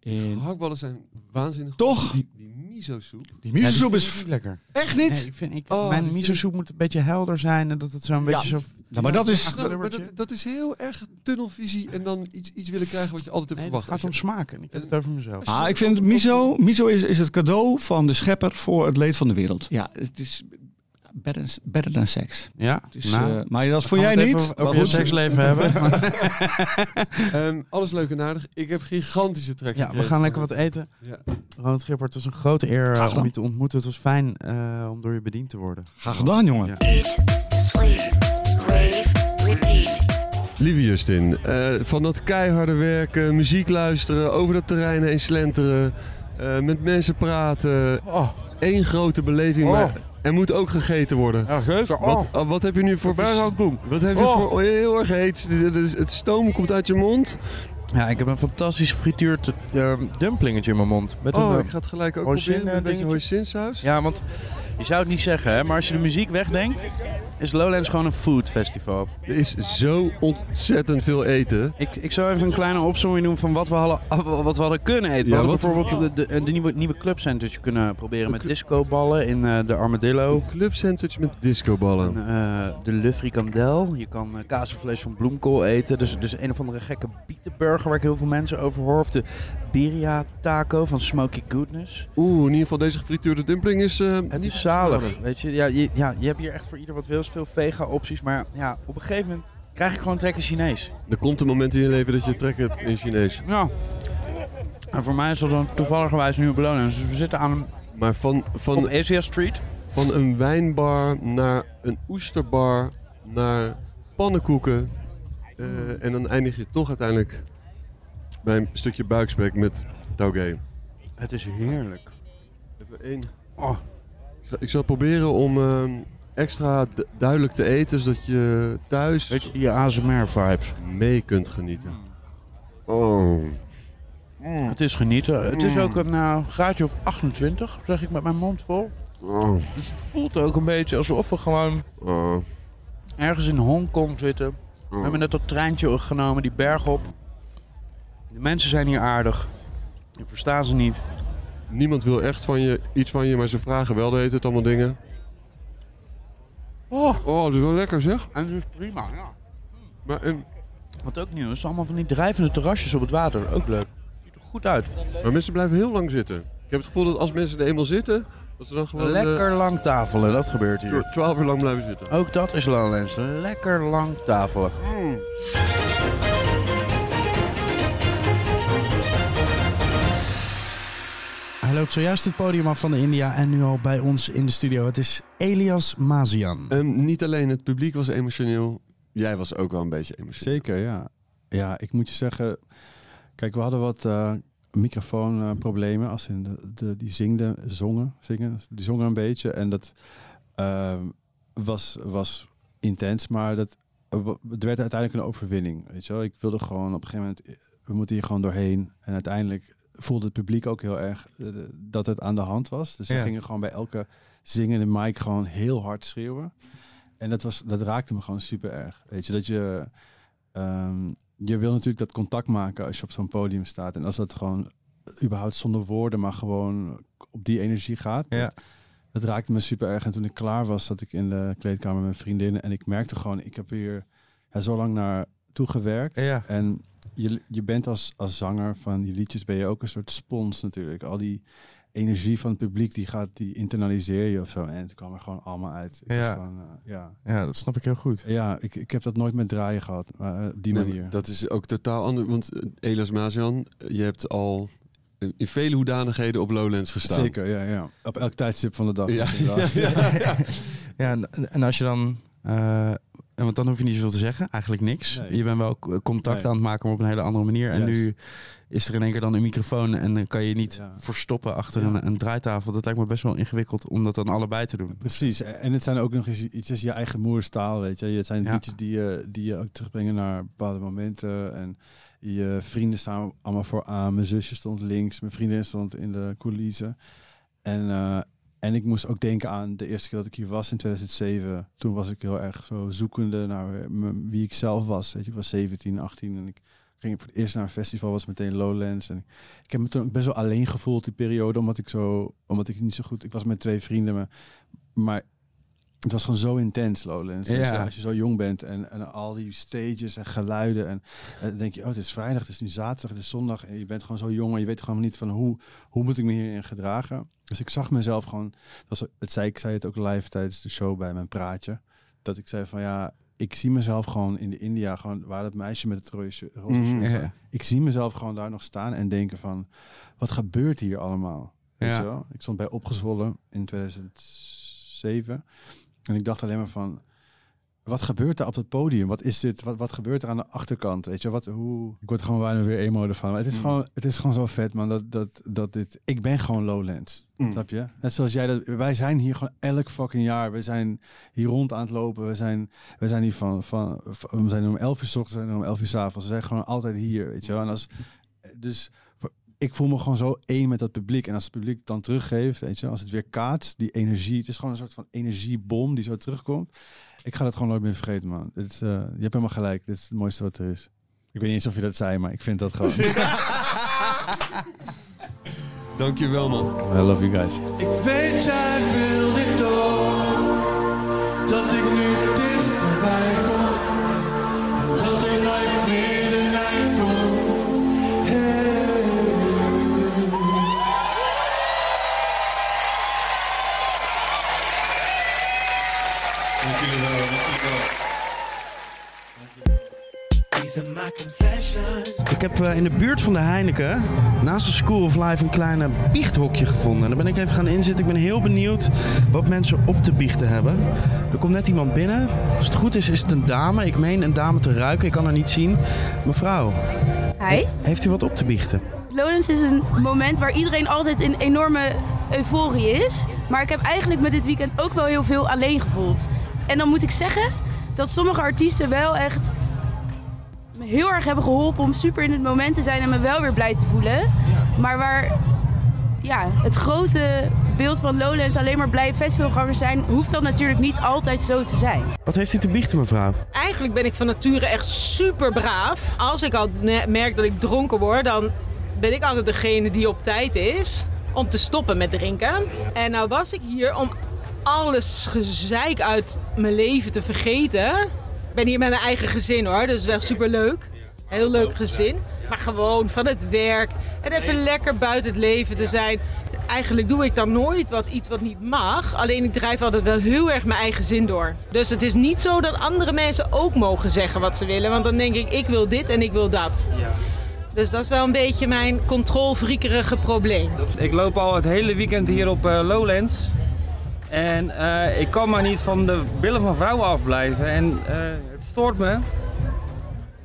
In... Hakballen zijn waanzinnig. Toch? Die, die miso-soep. Die miso-soep Ja, is niet lekker. echt niet. Nee, ik vind, ik, Oh, mijn miso-soep moet een beetje helder zijn en dat het zo'n Ja. beetje zo... Ja, maar dat is- Nou, maar dat, dat is heel erg tunnelvisie en dan iets, iets willen krijgen wat je altijd hebt Nee, het verwacht. gaat om smaak en ik heb het over mezelf. Ah, ik vind miso, miso is, is het cadeau van de schepper voor het leed van de wereld. Ja, het is better, better than sex. Ja, is, nou, eh, maar dat vond gaan jij niet. over je seksleven hebben. Ehm, alles leuk en aardig. Ik heb gigantische trek ja, we gaan lekker wat eten. Ja. Ronald Gippert, het was een grote eer eh, om je te ontmoeten. Het was fijn eh, om door je bediend te worden. Graag gedaan, jongen. Ja. Eat, sleep, rave, repeat. Lieve Justin, eh, van dat keiharde werken, muziek luisteren, over dat terrein heen slenteren, eh, met mensen praten. Eén grote beleving, maar er moet ook gegeten worden. Ja, zeker. Wat, ah, wat heb je nu voor... aan het doen? Wat heb je Oh. voor... oh, heel erg heet. Het stoom komt uit je mond. Ja, ik heb een fantastisch gefrituurd eh, dumplingetje in mijn mond. Met Oh, een, ik ga het gelijk ook hoisin, proberen met een eh, beetje hoisinsaus. Ja, want je zou het niet zeggen, hè, maar als je de muziek wegdenkt, is Lowlands gewoon een food festival. Er is zo ontzettend veel eten. Ik, ik zou even een kleine opzomming doen van wat we hadden, wat we hadden kunnen eten. Ja, we hadden wat- bijvoorbeeld de, de, de nieuwe, nieuwe club sandwich kunnen proberen met discoballen in eh, de Armadillo. Club sandwich met discoballen. En, eh, de Le Fricandel. Je kan kaasvlees van bloemkool eten. Dus, dus een of andere gekke bietenburger waar ik heel veel mensen over hoor. Of de birria taco van Smoky Goodness. Oeh, in ieder geval deze gefrituurde dumpling is... Het niet is zalig. Weet je, ja, je, ja, je hebt hier echt voor ieder wat wil. Veel vega opties. Maar ja, op een gegeven moment krijg ik gewoon trek in Chinees. Er komt een moment in je leven dat je trek hebt in Chinees. Ja. En voor mij is dat dan toevallig nu Lowlands. Dus we zitten aan een, Maar van, van, op Asia Street. van een wijnbar naar een oesterbar naar pannenkoeken. eh, en dan eindig je toch uiteindelijk bij een stukje buikspek met taugé. Het is heerlijk. Even één. Oh. Ik zal proberen om ehm, extra du- duidelijk te eten, zodat je thuis Weet je, die ASMR-vibes. mee kunt genieten. Oh. Het is genieten. Het is ook een eh, graadje of 28, zeg ik met mijn mond vol. Oh. Dus het voelt ook een beetje alsof we gewoon Oh. ergens in Hongkong zitten. We Oh. hebben net dat treintje genomen, die berg op. De mensen zijn hier aardig. Ik versta ze niet. Niemand wil echt van je, iets van je, maar ze vragen wel de hele tijd allemaal dingen. Oh, oh dat is wel lekker zeg. En dat is prima, ja. Maar, en, Wat ook nieuw is, allemaal van die drijvende terrasjes op het water. Ook leuk. Ziet er goed uit. maar mensen blijven heel lang zitten. Ik heb het gevoel dat als mensen er eenmaal zitten, dat ze dan gewoon... Lekker eh, lang tafelen, dat gebeurt hier. tw- twaalf uur lang blijven zitten. Ook dat is Lowlands. Lekker lang tafelen. Hij loopt zojuist het podium af van de India en nu al bij ons in de studio. Het is Elias Mazian. Ehm, niet alleen het publiek was emotioneel, jij was ook wel een beetje emotioneel. Zeker, ja. Ja, ik moet je zeggen... Kijk, we hadden wat eh, microfoonproblemen. als in de, de, die zingden, zongen, zingen. Die zongen een beetje. En dat ehm, was, was intens, maar dat, eh, het werd uiteindelijk een overwinning. Weet je wel? Ik wilde gewoon op een gegeven moment... We moeten hier gewoon doorheen. En uiteindelijk voelde het publiek ook heel erg eh, dat het aan de hand was. Dus ze Ja. gingen gewoon bij elke zingende mic gewoon heel hard schreeuwen. En dat, was, dat raakte me gewoon super erg. Weet je, dat je... ehm, je wil natuurlijk dat contact maken als je op zo'n podium staat. En als dat gewoon überhaupt zonder woorden, maar gewoon op die energie gaat. Ja. Dat, dat raakte me super erg. En toen ik klaar was, zat ik in de kleedkamer met mijn vriendinnen. En ik merkte gewoon, ik heb hier ja, zo lang naar toegewerkt. Ja. En je, je bent als, als zanger van die liedjes, ben je ook een soort spons natuurlijk. Al die energie van het publiek, die gaat, die internaliseer je of zo. En het kwam er gewoon allemaal uit. Ik was Ja. gewoon, eh, ja. Ja, dat snap ik heel goed. Ja, ik, ik heb dat nooit met draaien gehad, maar eh, op die Nee, manier. dat is ook totaal anders. Want eh, Elias Mazian, je hebt al in vele hoedanigheden op Lowlands gestaan. Zeker, ja, ja. Op elk tijdstip van de dag. Ja, ja, ja, ja. Ja, en, en als je dan... eh, want dan hoef je niet zoveel te zeggen, eigenlijk niks. Nee. Je bent wel contact Nee. aan het maken, maar op een hele andere manier. En nu is er in één keer dan een microfoon en dan kan je niet Ja. verstoppen achter Ja. een, een draaitafel. Dat lijkt me best wel ingewikkeld om dat dan allebei te doen. Precies. En het zijn ook nog eens iets als je eigen moerstaal, weet je. Het zijn Ja. liedjes die je, die je ook terugbrengen naar bepaalde momenten. En je vrienden staan allemaal vooraan. Mijn zusje stond links, mijn vriendin stond in de coulissen. En, eh, en ik moest ook denken aan de eerste keer dat ik hier was in 2007. Toen was ik heel erg zo zoekende naar m- wie ik zelf was. Weet je, ik was 17, 18 en ik ging voor het eerst naar een festival, was meteen Lowlands. En ik heb me toen best wel alleen gevoeld die periode, omdat ik zo, omdat ik niet zo goed, ik was met twee vrienden, maar, maar het was gewoon zo intens Lowlands. Dus Ja. als je zo jong bent en, en al die stages en geluiden en, en dan denk je, oh het is vrijdag, het is nu zaterdag, het is zondag en je bent gewoon zo jong en je weet gewoon niet van hoe, hoe moet ik me hierin gedragen. Dus ik zag mezelf gewoon, dat was, het zei, ik zei het ook live tijdens de show bij mijn praatje, dat ik zei van ja, ik zie mezelf gewoon in de India, gewoon waar dat meisje met het rode roze staat. Ik zie mezelf gewoon daar nog staan en denken van, wat gebeurt hier allemaal? Weet Ja. je wel? Ik stond bij Opgezwollen in 2007 en ik dacht alleen maar van, wat gebeurt daar op het podium? Wat is dit? Wat, wat gebeurt er aan de achterkant? Weet je, wat, hoe... Ik word gewoon bijna weer emo ervan. Maar het is, Mm. gewoon, het is gewoon zo vet, man. Dat, dat, dat dit... Ik ben gewoon Lowlands. Mm. Snap je? Net zoals jij dat... Wij zijn hier gewoon elk fucking jaar. We zijn hier rond aan het lopen. We zijn, we zijn hier van... van, van- we zijn er om 11 uur s ochtends en om 11 uur s avonds. We zijn gewoon altijd hier, weet je wel. En als, dus ik voel me gewoon zo één met dat publiek. En als het publiek het dan teruggeeft, weet je, als het weer kaatst, die energie, het is gewoon een soort van energiebom die zo terugkomt. Ik ga dat gewoon nooit meer vergeten, man. Dit is, eh, je hebt helemaal gelijk. Dit is het mooiste wat er is. Ik weet niet eens of je dat zei, maar ik vind dat gewoon. Dankjewel man. I love you guys. Ik weet, jij Ik heb eh, in de buurt van de Heineken, naast de School of Life, een kleine biechthokje gevonden. En daar ben ik even gaan inzitten. Ik ben heel benieuwd wat mensen op te biechten hebben. Er komt net iemand binnen. Als het goed is, is het een dame. Ik meen een dame te ruiken. Ik kan haar niet zien. Mevrouw, Hi. heeft u wat op te biechten? Lowlands is een moment waar iedereen altijd in enorme euforie is. Maar ik heb eigenlijk met dit weekend ook wel heel veel alleen gevoeld. En dan moet ik zeggen dat sommige artiesten wel echt heel erg hebben geholpen om super in het moment te zijn en me wel weer blij te voelen. Maar waar ja, het grote beeld van Lowlands alleen maar blij festivalgangers zijn, hoeft dat natuurlijk niet altijd zo te zijn. Wat heeft u te biechten, mevrouw? Eigenlijk ben ik van nature echt super braaf. Als ik al me- merk dat ik dronken word, dan ben ik altijd degene die op tijd is om te stoppen met drinken. En nou was ik hier om alles gezeik uit mijn leven te vergeten. Ik ben hier met mijn eigen gezin hoor, dus wel super leuk. Heel leuk gezin. Maar gewoon van het werk en even lekker buiten het leven te zijn. Eigenlijk doe ik dan nooit wat, iets wat niet mag. Alleen ik drijf altijd wel heel erg mijn eigen zin door. Dus het is niet zo dat andere mensen ook mogen zeggen wat ze willen. Want dan denk ik, ik wil dit en ik wil dat. Dus dat is wel een beetje mijn controlvriekerige probleem. Ik loop al het hele weekend hier op eh, Lowlands. En eh, ik kan maar niet van de billen van vrouwen afblijven. En eh, het stoort me.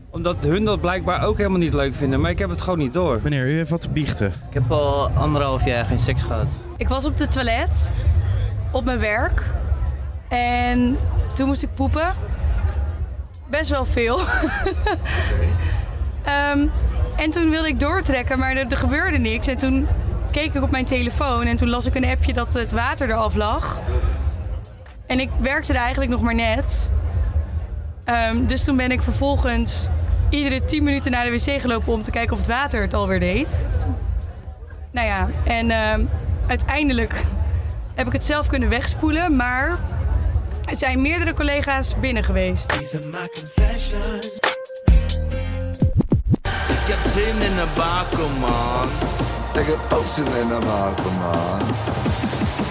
Omdat hun dat blijkbaar ook helemaal niet leuk vinden. Maar ik heb het gewoon niet door. Meneer, u heeft wat te biechten. Ik heb al anderhalf jaar geen seks gehad. Ik was op de toilet op mijn werk en toen moest ik poepen. Best wel veel. Ehm, en toen wilde ik doortrekken, maar er, er gebeurde niks. En toen keek ik op mijn telefoon en toen las ik een appje dat het water eraf lag. En ik werkte er eigenlijk nog maar net. Ehm, dus toen ben ik vervolgens iedere 10 minuten naar de wc gelopen om te kijken of het water het alweer deed. Nou ja, en ehm, uiteindelijk heb ik het zelf kunnen wegspoelen, maar er zijn meerdere collega's binnen geweest. Ik heb zin in een bakken, man. Ik heb ook zin in een bakken, man.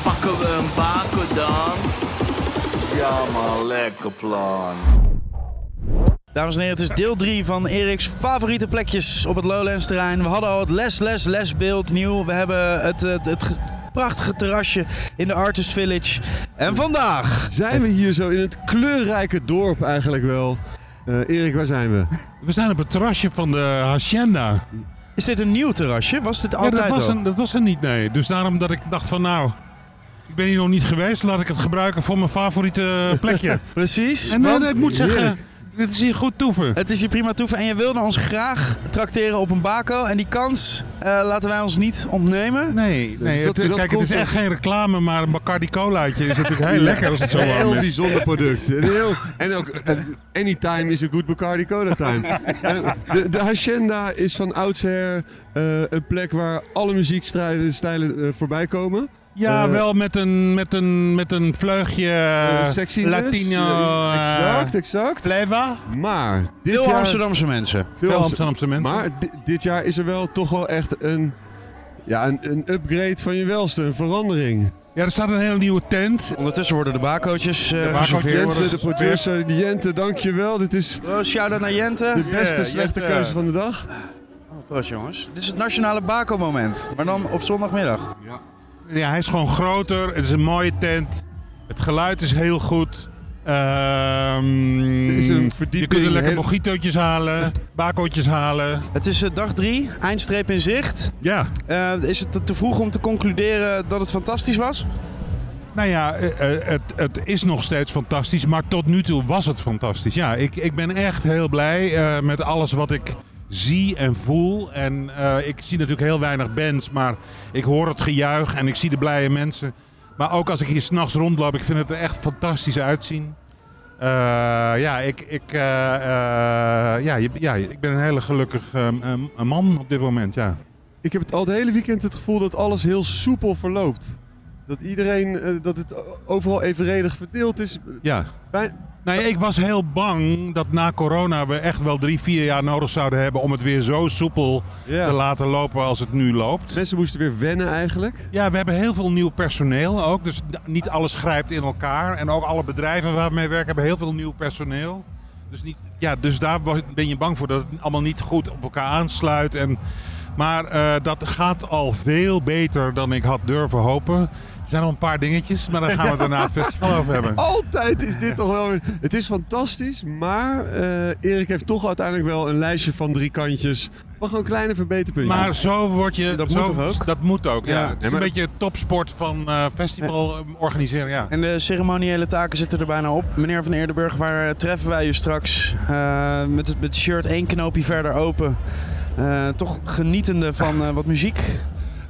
Pakken we een bakken dan? Ja, man, lekker plan. Dames en heren, het is deel 3 van Erik's favoriete plekjes op het Lowlands terrein. We hadden al het les, les, les beeld nieuw. We hebben het, het, het ge- prachtige terrasje in de Artist Village. En vandaag Zijn we hier zo in het kleurrijke dorp eigenlijk wel? Eh, Erik, waar zijn we? We zijn op het terrasje van de Hacienda. Is dit een nieuw terrasje? Was dit Ja, altijd dat was, al? een, dat was er niet, nee. Dus daarom dat ik dacht van nou, ik ben hier nog niet geweest. Laat ik het gebruiken voor mijn favoriete plekje. Precies. En eh, ik moet zeggen. Dit is hier goed toeven. Het is hier prima toeven en je wilde ons graag trakteren op een bako. En die kans eh, laten wij ons niet ontnemen. Nee, nee dat- het, dat kijk, het is echt geen reclame, maar een Bacardi colaatje is natuurlijk heel lekker als het zo Een warm heel is. bijzonder product. Een heel, en ook, eh, anytime is a good Bacardi Cola time. Eh, de, de Hacienda is van oudsher een plek waar alle muziekstijlen stijlen, voorbij komen. Ja, Eh, wel met een, met een, met een vleugje eh, uh. Latino Eh, exact, exact. flavor. Maar dit Veel jaar... Amsterdamse mensen. Veel Amsterdamse mensen. Maar di- dit jaar is er wel toch wel echt een, ja, een, een upgrade van je welste, een verandering. Ja, er staat een hele nieuwe tent. Ondertussen worden de bakootjes eh De geserveerd. de producer, Jente, dankjewel. Dit is Oh, shout-out naar Jente. de beste Ja, slechte Jente. keuze van de dag. Oh, proost jongens. Dit is het nationale bako-moment. Maar dan op zondagmiddag. Ja, hij is gewoon groter. Het is een mooie tent. Het geluid is heel goed. Ehm, Er is een je verdieping, kunt er lekker heel- mojitootjes halen, bakootjes halen. Het is eh, dag drie, eindstreep in zicht. Ja. Eh, is het te- vroeg om te concluderen dat het fantastisch was? Nou ja, eh, eh, het, het is nog steeds fantastisch, maar tot nu toe was het fantastisch. Ja, ik, ik ben echt heel blij eh, met alles wat ik zie en voel. En eh, ik zie natuurlijk heel weinig bands, maar ik hoor het gejuich en ik zie de blije mensen. Maar ook als ik hier s'nachts rondloop, ik vind het er echt fantastisch uitzien. Eh, ja, ik, ik, eh, ja, ja, ik ben een hele gelukkig ehm, ehm, man op dit moment, ja. Ik heb het al het hele weekend het gevoel dat alles heel soepel verloopt. Dat iedereen, dat het overal evenredig verdeeld is. Ja. Bij- Nou ja, ik was heel bang dat na corona we echt wel drie, vier jaar nodig zouden hebben om het weer zo soepel Ja. te laten lopen als het nu loopt. Mensen moesten weer wennen eigenlijk. Ja, we hebben heel veel nieuw personeel ook. Dus niet alles grijpt in elkaar. En ook alle bedrijven waar we mee werken hebben heel veel nieuw personeel. Dus, niet, ja, dus daar ben je bang voor dat het allemaal niet goed op elkaar aansluit. En, maar eh, dat gaat al veel beter dan ik had durven hopen. Er zijn nog een paar dingetjes, maar daar gaan we het daarna het festival over hebben. Altijd is dit toch wel weer... Het is fantastisch, maar eh, Erik heeft toch uiteindelijk wel een lijstje van drie kantjes. Maar gewoon kleine verbeterpuntjes. Maar zo word je... Dat zo- moet toch ook? Dat moet ook, ja. Ja. Het is een beetje topsport van eh, festival eh, organiseren, ja. En de ceremoniële taken zitten er bijna op. Meneer Van Eerdenburg, waar treffen wij u straks? Eh, met, het, met het shirt één knoopje verder open. Eh, toch genietende van eh, wat muziek.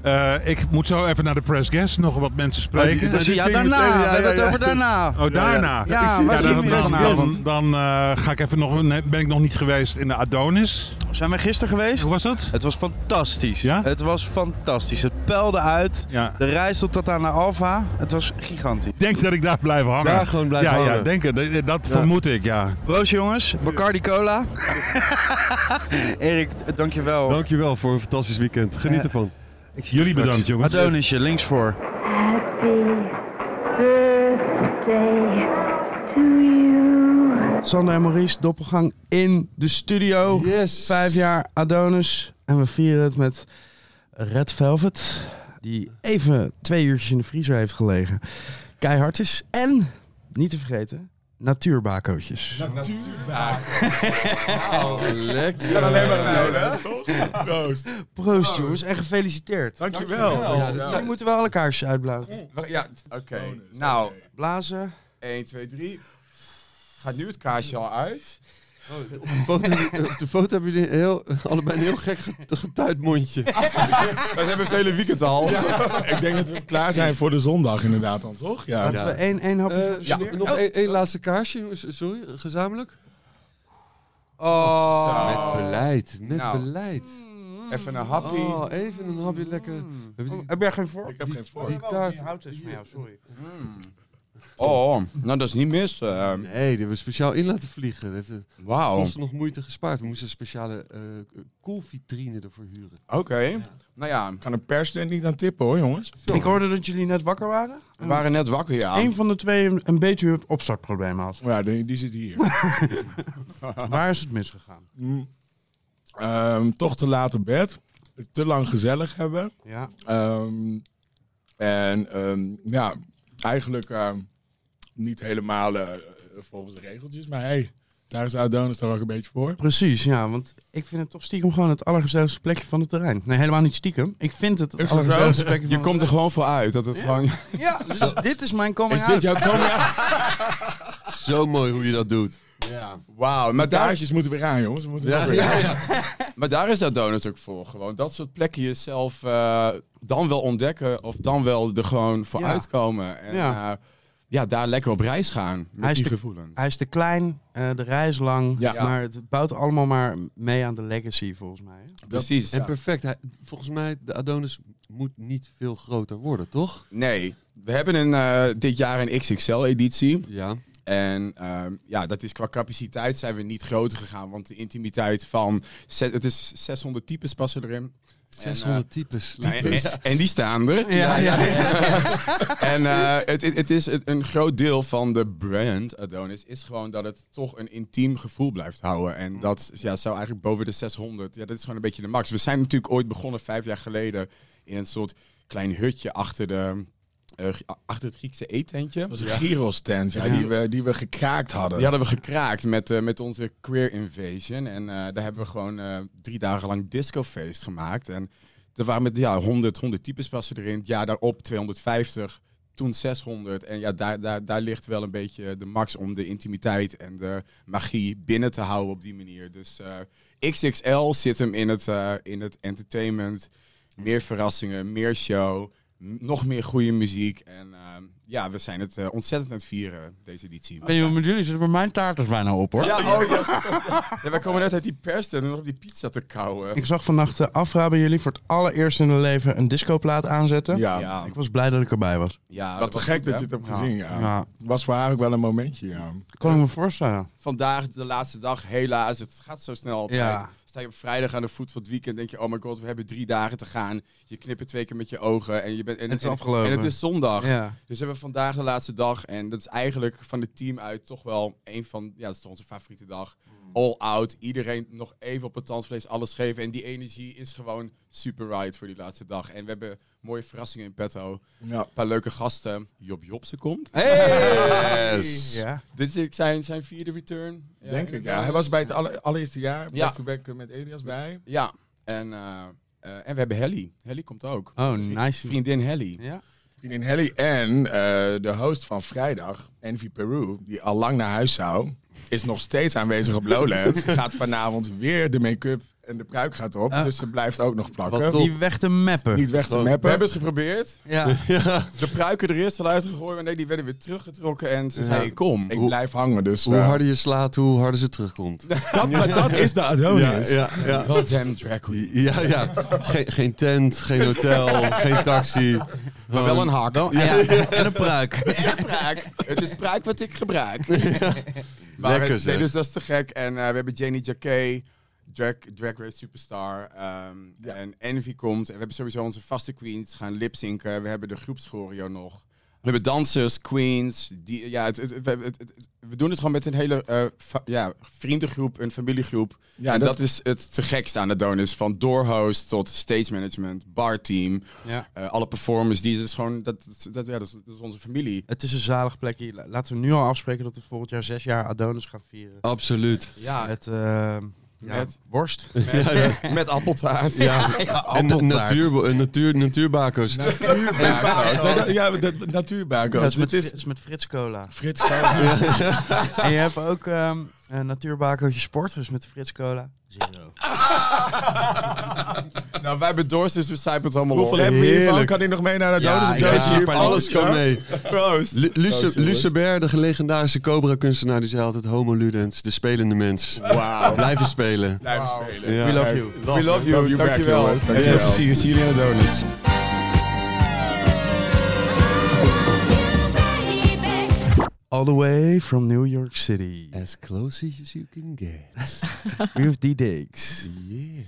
Eh, ik moet zo even naar de press guest nog wat mensen spreken. die- die Ja, daarna. meteen, ja, We hebben het over daarna. Oh, daarna? Ja, zien dan, we dan, dan, eh, ga ik even nog, ben ik nog niet geweest in de Adonis. Zijn we gisteren geweest? Hoe was dat? Het was fantastisch. Ja? Het was fantastisch. Het peilde uit. Ja. De reis tot Tatana Alpha. Het was gigantisch. Ik denk dat ik daar blijf hangen. Daar gewoon blijven ja, hangen. Ja, denk het. Dat, dat Ja. vermoed ik, ja. Proost jongens. Bacardi Cola. Erik, dankjewel. Dankjewel voor een fantastisch weekend. Geniet ervan. Jullie bedankt, jongens. Adonisje, links voor. Sander en Maurice, doppelgang in de studio. Yes. Vijf jaar Adonis. En we vieren het met Red Velvet. Die even twee uurtjes in de vriezer heeft gelegen. Keihard is. En, niet te vergeten, natuurbakootjes. lekker. kan alleen maar een? Proost. Proost jongens en gefeliciteerd. Dankjewel. Ja, Ja. die moeten wel alle kaarsjes uitblazen. Ja, oké. Nou, blazen. 1, 2, 3. Gaat nu het kaarsje al uit? Oh, Op de foto, op de foto hebben jullie heel, allebei een heel gek get- getuid mondje. Dat hebben we het hele weekend al. Ik denk dat we klaar zijn voor de zondag inderdaad dan, toch? Ja. Laten we één, één hapje Eh, ja, nog één, één laatste kaarsje, sorry, gezamenlijk. Oh. Met beleid, met Nou. beleid. Even een happy. Oh, even een hapje lekker. Die- Heb jij geen vork? Ik heb geen vork. Die taart. Hout is van jou, sorry. Oh, nou dat is niet mis. eh. Nee, die hebben we speciaal in laten vliegen. Dat heeft het Wauw. ons nog moeite gespaard. We moesten een speciale eh koelvitrine ervoor huren. Oké. Nou ja, kan een persstudent niet aan tippen hoor, jongens. Ik hoorde dat jullie net wakker waren. We waren net wakker, ja. Eén van de twee een, een beetje het opstartprobleem had. Ja, die, die zit hier. Waar is het misgegaan? Mm. Ehm, toch te laat op bed. Te lang gezellig hebben. Ja. Ehm, en ehm, ja, eigenlijk ehm, niet helemaal eh, volgens de regeltjes. Maar hey, daar is Adonis toch ook een beetje voor. Precies, ja, want ik vind het toch stiekem gewoon het allergezelligste plekje van het terrein. Nee, helemaal niet stiekem. Ik vind het het Is allergezelligste plekje van Je het komt er terrein. gewoon voor uit dat het gewoon... Ja, dus dit is mijn coming Is dit out. jouw coming Zo mooi hoe je dat doet. Ja. Wauw, maar kaarsjes moeten weer aan, jongens. We moeten Ja, weer ja, aan. ja. maar daar is dat donut ook voor. Gewoon dat soort plekken jezelf eh, dan wel ontdekken of dan wel er gewoon voor Ja. uitkomen. En Ja. ja. Ja, daar lekker op reis gaan met Hij is, die te, gevoelens. hij is te klein, eh, de reis lang, Ja. maar het bouwt allemaal maar mee aan de legacy volgens mij. hè? Precies. En perfect. Hij, volgens mij, de Adonis moet niet veel groter worden, toch? Nee, we hebben een, eh, dit jaar een XXL-editie. Ja. En ehm, ja, dat is qua capaciteit zijn we niet groter gegaan. Want de intimiteit van... Het is 600 types passen erin. 600 En, eh, types. nou, en- die staan er. Ja, ja, en eh, het, het, het is het- een groot deel van de brand Adonis is gewoon dat het toch een intiem gevoel blijft houden. En dat ja, zou eigenlijk boven de 600. Ja, dat is gewoon een beetje de max. We zijn natuurlijk ooit begonnen vijf jaar geleden in een soort klein hutje achter de eh, achter het Griekse eetentje. Dat was een gyros-tent ja, die, we, die we gekraakt hadden. Die hadden we gekraakt met, eh, met onze Queer Invasion. En eh, daar hebben we gewoon drie dagen lang discofeest gemaakt. En er waren met ja, 100, 100 types passen erin. Het jaar daarop 250, toen 600. En ja, daar, daar, daar ligt wel een beetje de max om de intimiteit en de magie binnen te houden op die manier. Dus XXL zit hem in het, in het entertainment. Meer verrassingen, meer show, nog meer goede muziek. En eh, ja, we zijn het eh, ontzettend aan het vieren, deze editie. Hoe met jullie zit, maar mijn taart is bijna op hoor. Ja, oh, ja, wij komen net uit die pers en nog op die pizza te kauwen. Ik zag vannacht uh, Afra bij jullie voor het allereerst in hun leven een discoplaat aanzetten. Ja. Ja. Ik was blij dat ik erbij was. Ja, Wat te gek goed, dat je het hebt gezien, ja. Ja. Was voor haar ook wel een momentje, ja. Kan ik me voorstellen. Vandaag de laatste dag, helaas. Het gaat zo snel altijd. Ja. Sta je op vrijdag aan de voet van het weekend, denk je, oh my god, we hebben drie dagen te gaan. Je knippert twee keer met je ogen en je bent en Het is en- afgelopen. En het is zondag. Ja. Dus we hebben vandaag de laatste dag en dat is eigenlijk van het team uit toch wel een van, ja, dat is toch onze favoriete dag. All out, iedereen nog even op het tandvlees alles geven en die energie is gewoon super right voor die laatste dag. En we hebben mooie verrassingen in petto. Ja. Een paar leuke gasten. Job Jobse komt. Hey! Yes. Ja. Dit is zijn, zijn vierde return. Ja, Denk ik, ja. Hij was bij het alle- allereerste jaar, Ja. back-to-back met Elias bij. Ja, en, eh, eh, en we hebben Helly. Helly komt ook. Oh, Vri- nice. Vriendin Helly. Ja. Vriendin Helly en eh, de host van vrijdag, Envy Peru, die al lang naar huis zou, is nog steeds aanwezig op Lowlands. Gaat vanavond weer de make-up en de pruik gaat op. Ah. dus ze blijft ook nog plakken. Niet weg te mappen. Niet weg te We mappen. hebben het geprobeerd. Ja. De pruiken er eerst al uitgegooid, maar nee, die werden weer teruggetrokken. En ze Ja. zei, kom. Ik blijf hangen, dus... Hoe eh, harder je slaat, hoe harder ze terugkomt. Dat, maar dat is de Adonis. Ja, ja, ja. Goddamn drag queen. Ja, ja. Geen, geen tent, geen hotel, geen taxi. Maar wel een hak. Ja, en een pruik. En een pruik. Het is pruik wat ik gebruik. Maar, Lekker, nee, dus dat is te gek. En eh, we hebben Janie Jacquet, drag, drag Race Superstar. ehm, En Envy komt. En we hebben sowieso onze vaste queens gaan lipzinken. We hebben de groepschoreo nog. We hebben dansers, queens. Die, ja, het, het, het- het- het- we doen het gewoon met een hele eh, fa- ja, vriendengroep, een familiegroep. Ja, en dat- dat, is het te gekste aan de Donis. Van doorhost tot stage management, barteam. Ja. eh, alle performers. Die, dat is gewoon, dat, dat, ja, dat, is, dat is onze familie. Het is een zalig plekje. La- Laten we nu al afspreken dat we volgend jaar zes jaar Adonis gaan vieren. Absoluut. Ja. Met, eh, ja, Met- worst. Met, Ja, ja. met appeltaart. Ja, en appeltaart. natuur, en natuur, natuurbako's. Natuurbako's. Ja, dat natuurbako's. Ja, dat is met, Fri- is met Frits Cola. Frits Cola. en je hebt ook ehm een natuurbakootje sport, dus met Frits Cola. Zero. nou, wij hebben dorst, dus we sijpen het allemaal Hoeveel op. hebben we hiervan? Kan hij nog mee naar de Ja, Adonis? ja, hiervan? alles kan Ja? mee. Proost. Lucebert, de legendarische Cobra-kunstenaar, die zei altijd homo ludens, de spelende mens. Wauw. Blijven spelen. Blijven spelen. Ja. We love you. Love We love you. Love you back, Dankjewel. jongens. En Dankjewel. zie All the way from New York City. As close as you can get. We have D Diggs. Yeah.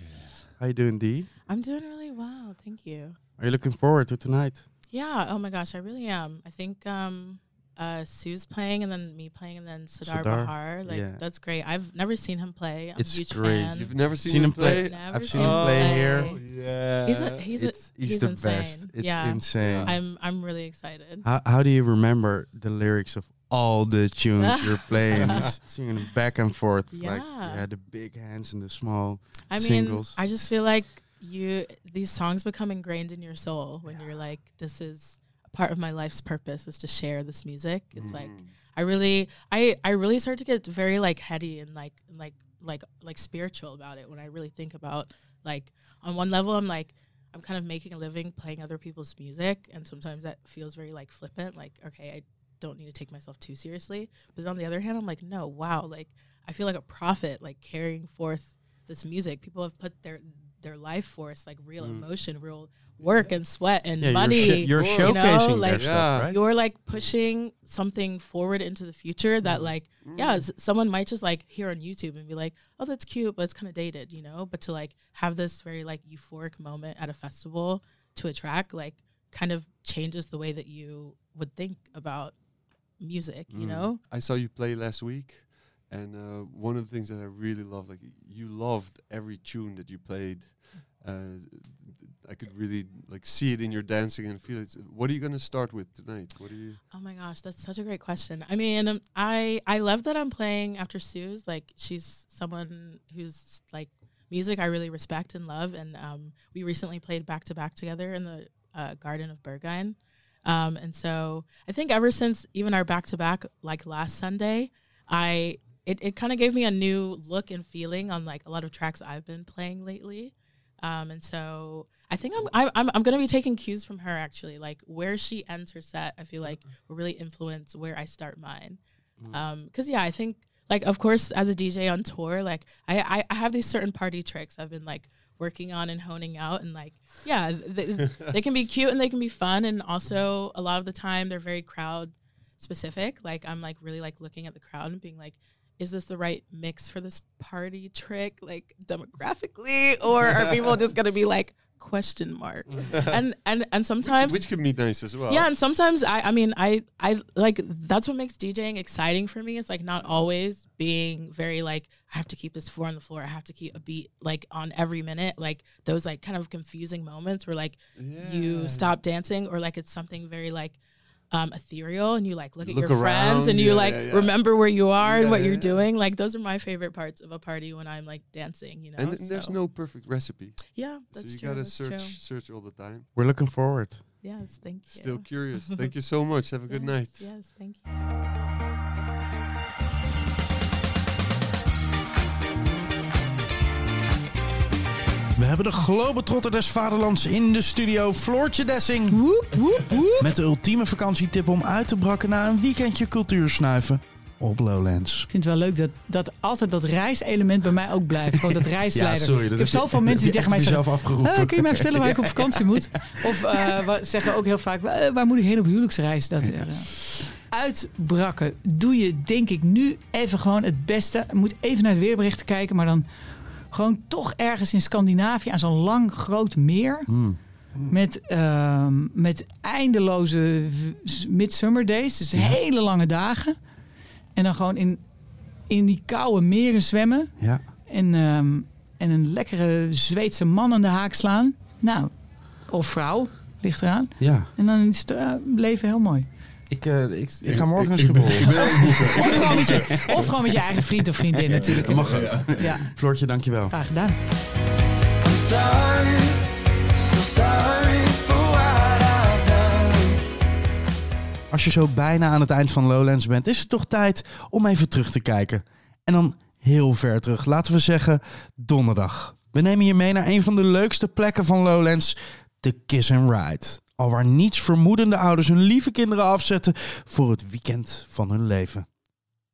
How you doing, D? I'm doing really well, thank you. Are you looking forward to tonight? Yeah, oh my gosh, I really am. I think um uh Sue's playing and then me playing and then Sadar, Sadar, Bahar. Like yeah. that's great. I've never seen him play. I'm It's a huge great. fan. You've never seen, Seen him him play? play? Never I've seen seen him him play play. here. Yeah. He's a, he's it's, a, he's, he's the insane. best. It's yeah. insane. I'm I'm really excited. How, how do you remember the lyrics of all the tunes you're playing? Singing back and forth. Like, Yeah. yeah, the big hands and the small I mean. I just feel like you these songs become ingrained in your soul when you're like, this is a part of my life's purpose is to share this music. It's like Mm. I really I I really start to get very like heady and like like like like spiritual about it when I really think about like on one level I'm like I'm kind of making a living playing other people's music and sometimes that feels very like flippant like okay I don't need to take myself too seriously but on the other hand I'm like no wow like I feel like a prophet like carrying forth this music people have put their their life force like real Mm. emotion real work and sweat and Yeah, you're money sh- you're you know, showcasing their like stuff, right? you're like pushing something forward into the future that Mm. like yeah s- someone might just like hear on youtube and be like oh that's cute but it's kind of dated you know but to like have this very like euphoric moment at a festival to a track like kind of changes the way that you would think about music you Mm. know I saw you play last week, and uh, one of the things that I really loved, like you loved every tune that you played. Uh, I could really like see it in your dancing and feel it. What are you gonna start with tonight? What are you? Oh my gosh, that's such a great question. I mean, um, I I love that I'm playing after Sue's. Like, she's someone who's like music I really respect and love. And um, we recently played back to back together in the uh, Garden of Berghain. Um, and so I think ever since even our back to back, like last Sunday, I it, it kind of gave me a new look and feeling on like a lot of tracks I've been playing lately. Um, and so I think I'm, I'm, I'm, to be taking cues from her actually. Like where she ends her set, I feel like will really influence where I start mine. Um, cause yeah, I think like, of course, as a DJ on tour, like I, I, I have these certain party tricks I've been like working on and honing out and like, yeah, they, they can be cute and they can be fun. And also a lot of the time they're very crowd specific. Like I'm like really like looking at the crowd and being like, is this the right mix for this party trick, like demographically, or are people just gonna be like question mark? Mm. And and and sometimes which, which can be nice as well. yeah, and sometimes I I mean I I like that's what makes DJing exciting for me. It's like not always being very like I have to keep this four on the floor. I have to keep a beat like on every minute. Like those like kind of confusing moments where like you stop dancing or like it's something very like um, ethereal and you like look at Look your friends around, and you like yeah, yeah. remember where you are and what yeah, you're yeah. doing. Like those are my favorite parts of a party when I'm like dancing. You know, and th- there's no perfect recipe. Yeah, so that's you true, gotta that's search true. search all the time. We're looking forward. Yes, thank you. Still curious. Thank you so much. Have a good night. Yes, thank you. We hebben de globetrotter des vaderlands in de studio, Floortje Dessing. Met de ultieme vakantietip om uit te brakken na een weekendje cultuursnuiven op Lowlands. Ik vind het wel leuk dat, dat altijd dat reiselement bij mij ook blijft. Gewoon dat reisleider. Ja, sorry, dat ik heb heb je- zoveel mensen die tegen mij zeggen... zelf afgeroepen. "Eh, kun je mij vertellen waar ik op Ja. vakantie moet? Of wa- zeggen ook heel vaak, "Eh, waar moet ik heen op huwelijksreis? Dat, uitbrakken doe je denk ik nu even gewoon het beste. Je moet even naar de weerberichten kijken, maar dan gewoon toch ergens in Scandinavië aan zo'n lang groot meer. Hmm. Met, ehm, met eindeloze midsummer days. Dus hele lange dagen. En dan gewoon in, in die koude meren zwemmen. Ja. En, ehm, en een lekkere Zweedse man aan de haak slaan. Nou, of vrouw, ligt eraan. Ja. En dan is het eh, leven heel mooi. Ik, eh, ik, ik ga morgen naar Schiphol. Of gewoon, met je, of gewoon met je eigen vriend of vriendin natuurlijk. Dat mag ook. Ja. Floortje, dankjewel. Graag gedaan. I'm sorry, so sorry for what I've done. Als je zo bijna aan het eind van Lowlands bent, is het toch tijd om even terug te kijken. En dan heel ver terug, laten we zeggen donderdag. We nemen je mee naar een van de leukste plekken van Lowlands, de Kiss and Ride. Al waar niets vermoedende ouders hun lieve kinderen afzetten voor het weekend van hun leven.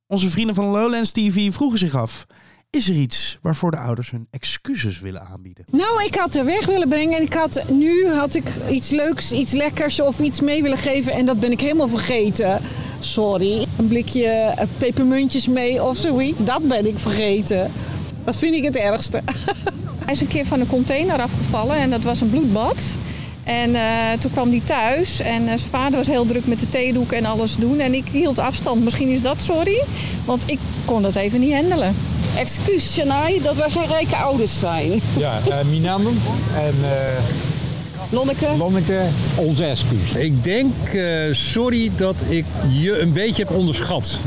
Onze vrienden van Lowlands TV vroegen zich af: is er iets waarvoor de ouders hun excuses willen aanbieden? Nou, ik had er weg willen brengen en ik had, nu had ik iets leuks, iets lekkers of iets mee willen geven en dat ben ik helemaal vergeten. Sorry. Een blikje eh, pepermuntjes mee of zoiets, dat ben ik vergeten. Dat vind ik het ergste. Hij is een keer van een container afgevallen en dat was een bloedbad. En eh, toen kwam hij thuis en eh, zijn vader was heel druk met de theedoek en alles doen. En ik hield afstand. Misschien is dat sorry, want ik kon dat even niet handelen. Excuus, Janai, dat we geen rijke ouders zijn. Ja, uh, Minam en uh, Lonneke. Lonneke, onze excuus. Ik denk, uh, sorry dat ik je een beetje heb onderschat.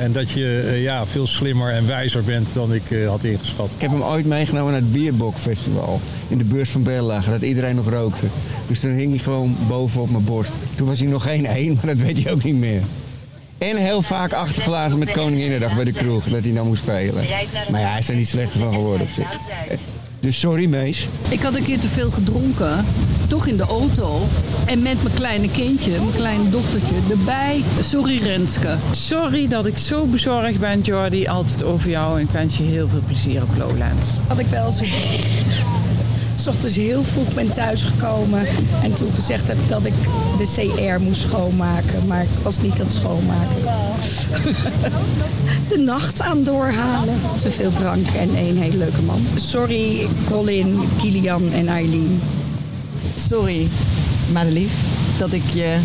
En dat je uh, ja, veel slimmer en wijzer bent dan ik uh, had ingeschat. Ik heb hem ooit meegenomen naar het Bierbok Festival in de beurs van Berlage, dat iedereen nog rookte. Dus toen hing hij gewoon boven op mijn borst. Toen was hij nog geen één, maar dat weet hij ook niet meer. En heel vaak achtergelaten met Koninginnedag bij de kroeg, dat hij nou moest spelen. Maar ja, hij is er niet slechter van geworden op zich. Dus sorry, Mees. Ik had een keer te veel gedronken, toch in de auto. En met mijn kleine kindje, mijn kleine dochtertje erbij. Sorry Renske. Sorry dat ik zo bezorgd ben, Jordi. Altijd over jou. En ik wens je heel veel plezier op Lowlands. Had ik wel eens... S ochtends heel vroeg ben thuisgekomen en toen gezegd heb dat ik de CR moest schoonmaken. Maar ik was niet aan het schoonmaken. De nacht aan doorhalen. Te veel drank en één hele leuke man. Sorry Colin, Kilian en Eileen. Sorry, Madelief, dat ik je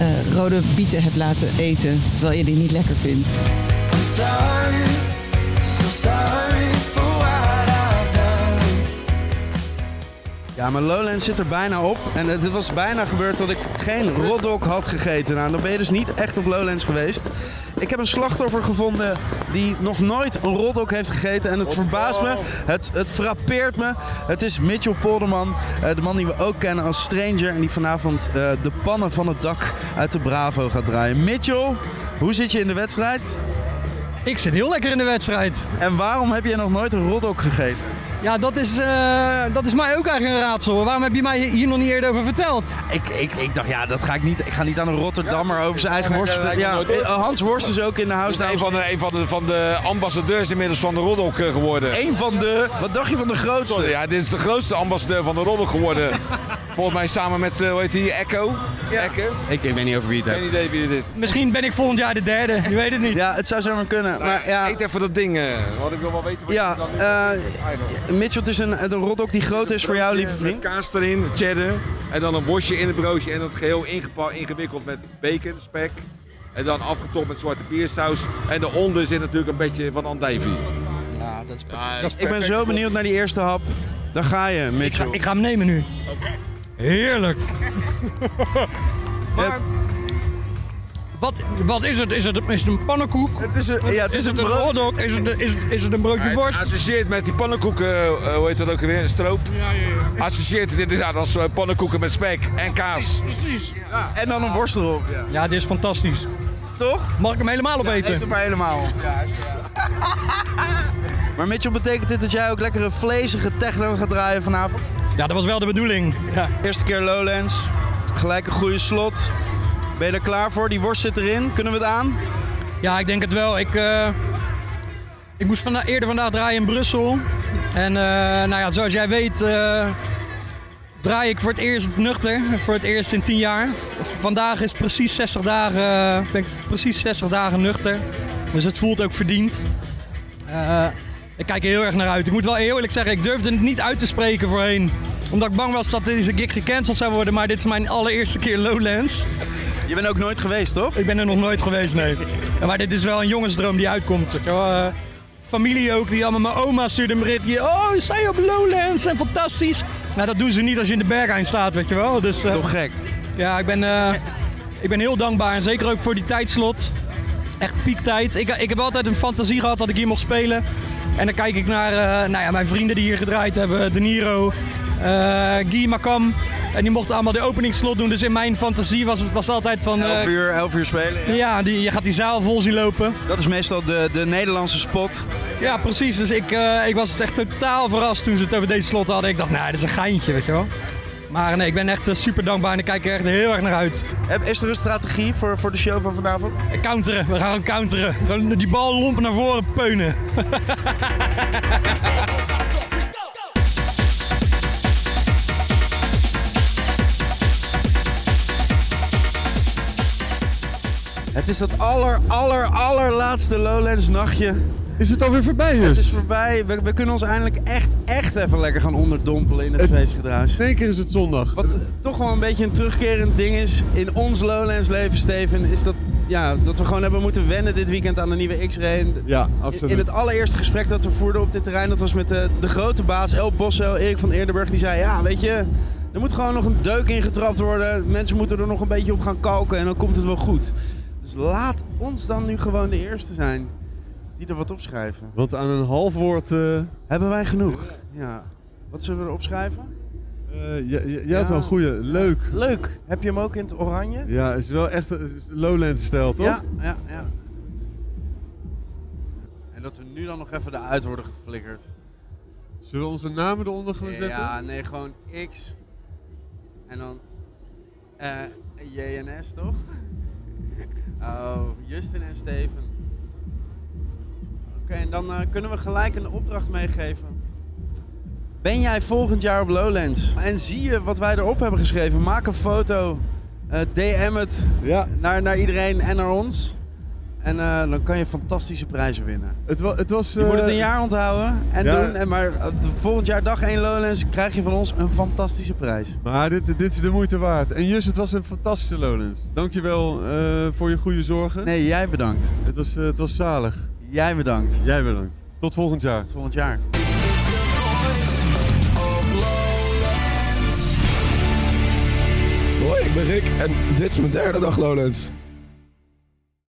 uh, rode bieten heb laten eten terwijl je die niet lekker vindt. I'm sorry, so sorry Ja, maar Lowlands zit er bijna op. En het was bijna gebeurd dat ik geen rotdog had gegeten. Nou, dan ben je dus niet echt op Lowlands geweest. Ik heb een slachtoffer gevonden die nog nooit een rotdog heeft gegeten. En het verbaast me, het, het frappeert me. Het is Mitchell Polderman, uh, de man die we ook kennen als Stranger. En die vanavond uh, de pannen van het dak uit de Bravo gaat draaien. Mitchell, hoe zit je in de wedstrijd? Ik zit heel lekker in de wedstrijd. En waarom heb je nog nooit een rotdog gegeten? Ja, dat is, uh, dat is mij ook eigenlijk een raadsel. Waarom heb je mij hier nog niet eerder over verteld? Ik, ik, ik dacht, ja, dat ga ik niet. Ik ga niet aan een Rotterdammer over zijn eigen worst vertellen. Ja, Hans Worst is ook in de house. Een van de, een van de, van de ambassadeurs inmiddels van de Roddok geworden. Een van de, wat dacht je van de grootste? Ja, dit is de grootste ambassadeur van de Roddok geworden. Volgens mij samen met, hoe heet die, Echo? Ja. Echo? Ik, ik weet niet over wie het Geen heeft. idee wie het is. Misschien ben ik volgend jaar de derde, je weet het niet. Ja, het zou zomaar kunnen. Nou, maar ja. Eet even dat ding, uh, want ik wil wel weten wat ja, je dan uh, Mitchell, het is een, een rotdog die groot is voor jou, lieve vriend. Met kaas erin, cheddar. En dan een worstje in het broodje. En dat geheel ingewikkeld met bacon, spek. En dan afgetopt met zwarte biersaus. En daaronder zit natuurlijk een beetje van andijvie. Ja, dat is, ja, dat is Ik ben zo benieuwd naar die eerste hap. Daar ga je, Mitchell. Ik ga, ik ga hem nemen nu. Heerlijk. maar, wat, wat is het? Is het, is het een pannenkoek? Het is een, ja, het is, is een het een hotdog? Is het, is, is het een broodje Ja, worst? Associeert met die pannenkoeken, uh, hoe heet dat ook weer? Stroop. Ja, ja, ja. Associeert het inderdaad als uh, pannenkoeken met spek en kaas. Precies. Ja, en dan een worst erop. Ja. ja, dit is fantastisch. Toch? Mag ik hem helemaal opeten? Eet hem maar helemaal. Maar Mitchell, betekent dit dat jij ook lekkere vlezige techno gaat draaien vanavond? Ja, dat was wel de bedoeling. Ja. Eerste keer Lowlands, gelijk een goede slot. Ben je er klaar voor? Die worst zit erin. Kunnen we het aan? Ja, ik denk het wel. Ik, eh, ik moest vanda- eerder vandaag draaien in Brussel. En eh, nou ja, zoals jij weet eh, draai ik voor het eerst nuchter. Voor het eerst in 10 jaar. Vandaag is precies 60 dagen, ben ik precies 60 dagen nuchter. Dus het voelt ook verdiend. Ik kijk er heel erg naar uit. Ik moet wel eerlijk zeggen, ik durfde het niet uit te spreken voorheen. Omdat ik bang was dat deze gig gecanceld zou worden. Maar dit is mijn allereerste keer Lowlands. Je bent ook nooit geweest, toch? Ik ben er nog nooit geweest, nee. Maar dit is wel een jongensdroom die uitkomt. Eh, familie ook, die allemaal mijn oma stuurde een berichtje. Oh, je op Lowlands en fantastisch. Nou, dat doen ze niet als je in de bergheim staat, weet je wel. Dus, eh, Toch gek. Ja, ik ben, eh, ik ben heel dankbaar. En zeker ook voor die tijdslot. Echt piektijd. Ik, ik heb altijd een fantasie gehad dat ik hier mocht spelen. En dan kijk ik naar nou ja, mijn vrienden die hier gedraaid hebben. De Niro, Guy Makam. En die mochten allemaal de openingsslot doen. Dus in mijn fantasie was het was altijd van... eh, 11 uur, 11 uur spelen. ja, die, je gaat die zaal vol zien lopen. Dat is meestal de, de Nederlandse spot. Ja, precies. Dus ik, eh, ik was echt totaal verrast toen ze het over deze slot hadden. Ik dacht, nou, dit is een geintje, weet je wel. Maar nee, ik ben echt eh, super dankbaar en ik kijk er echt heel erg naar uit. Heb- Is er een strategie voor, voor de show van vanavond? Counteren, we gaan counteren. Gewoon die bal lompen naar voren peunen. Het is dat aller, aller, allerlaatste Lowlands nachtje. Is het alweer voorbij, Het is dus? voorbij. We, we kunnen ons eindelijk echt, echt even lekker gaan onderdompelen in het, feestgedruis. In één keer is het zondag. Wat toch wel een beetje een terugkerend ding is in ons Lowlands leven, Steven, is dat, ja, dat we gewoon hebben moeten wennen dit weekend aan de nieuwe X-Ray. Ja, In, absoluut. in het allereerste gesprek dat we voerden op dit terrein, dat was met de, de grote baas El Bosso, Erik van Eerdenburg. Die zei, ja, weet je, er moet gewoon nog een deuk ingetrapt worden. Mensen moeten er nog een beetje op gaan kalken en dan komt het wel goed. Dus laat ons dan nu gewoon de eerste zijn die er wat opschrijven. Want aan een half woord... eh Hebben wij genoeg? Ja. Wat zullen we erop schrijven? eh, ja, ja, ja, het wel een goeie. Leuk. Leuk. Heb je hem ook in het oranje? Ja, is wel echt een is Lowlands stijl, toch? Ja, ja, ja. En dat we nu dan nog even eruit worden geflikkerd. Zullen we onze namen eronder gaan zetten? Ja, nee, gewoon X. En dan eh JNS, toch? Oh, Justin en Steven. Oké, en dan eh, kunnen we gelijk een opdracht meegeven. Ben jij volgend jaar op Lowlands? En zie je wat wij erop hebben geschreven? Maak een foto. eh, DM het naar, naar iedereen en naar ons. En eh, dan kan je fantastische prijzen winnen. Het, wa het was... Je moet het eh, een jaar onthouden en ja. doen. En maar eh, volgend jaar dag 1 Lowlands krijg je van ons een fantastische prijs. Maar dit, dit is de moeite waard. En Jus, het was een fantastische Lowlands. Dankjewel eh voor je goede zorgen. Nee, jij bedankt. Het was, het was zalig. Jij bedankt. Jij bedankt. Tot volgend jaar. Tot volgend jaar. Hoi, ik ben Rick en dit is mijn derde dag Lowlands.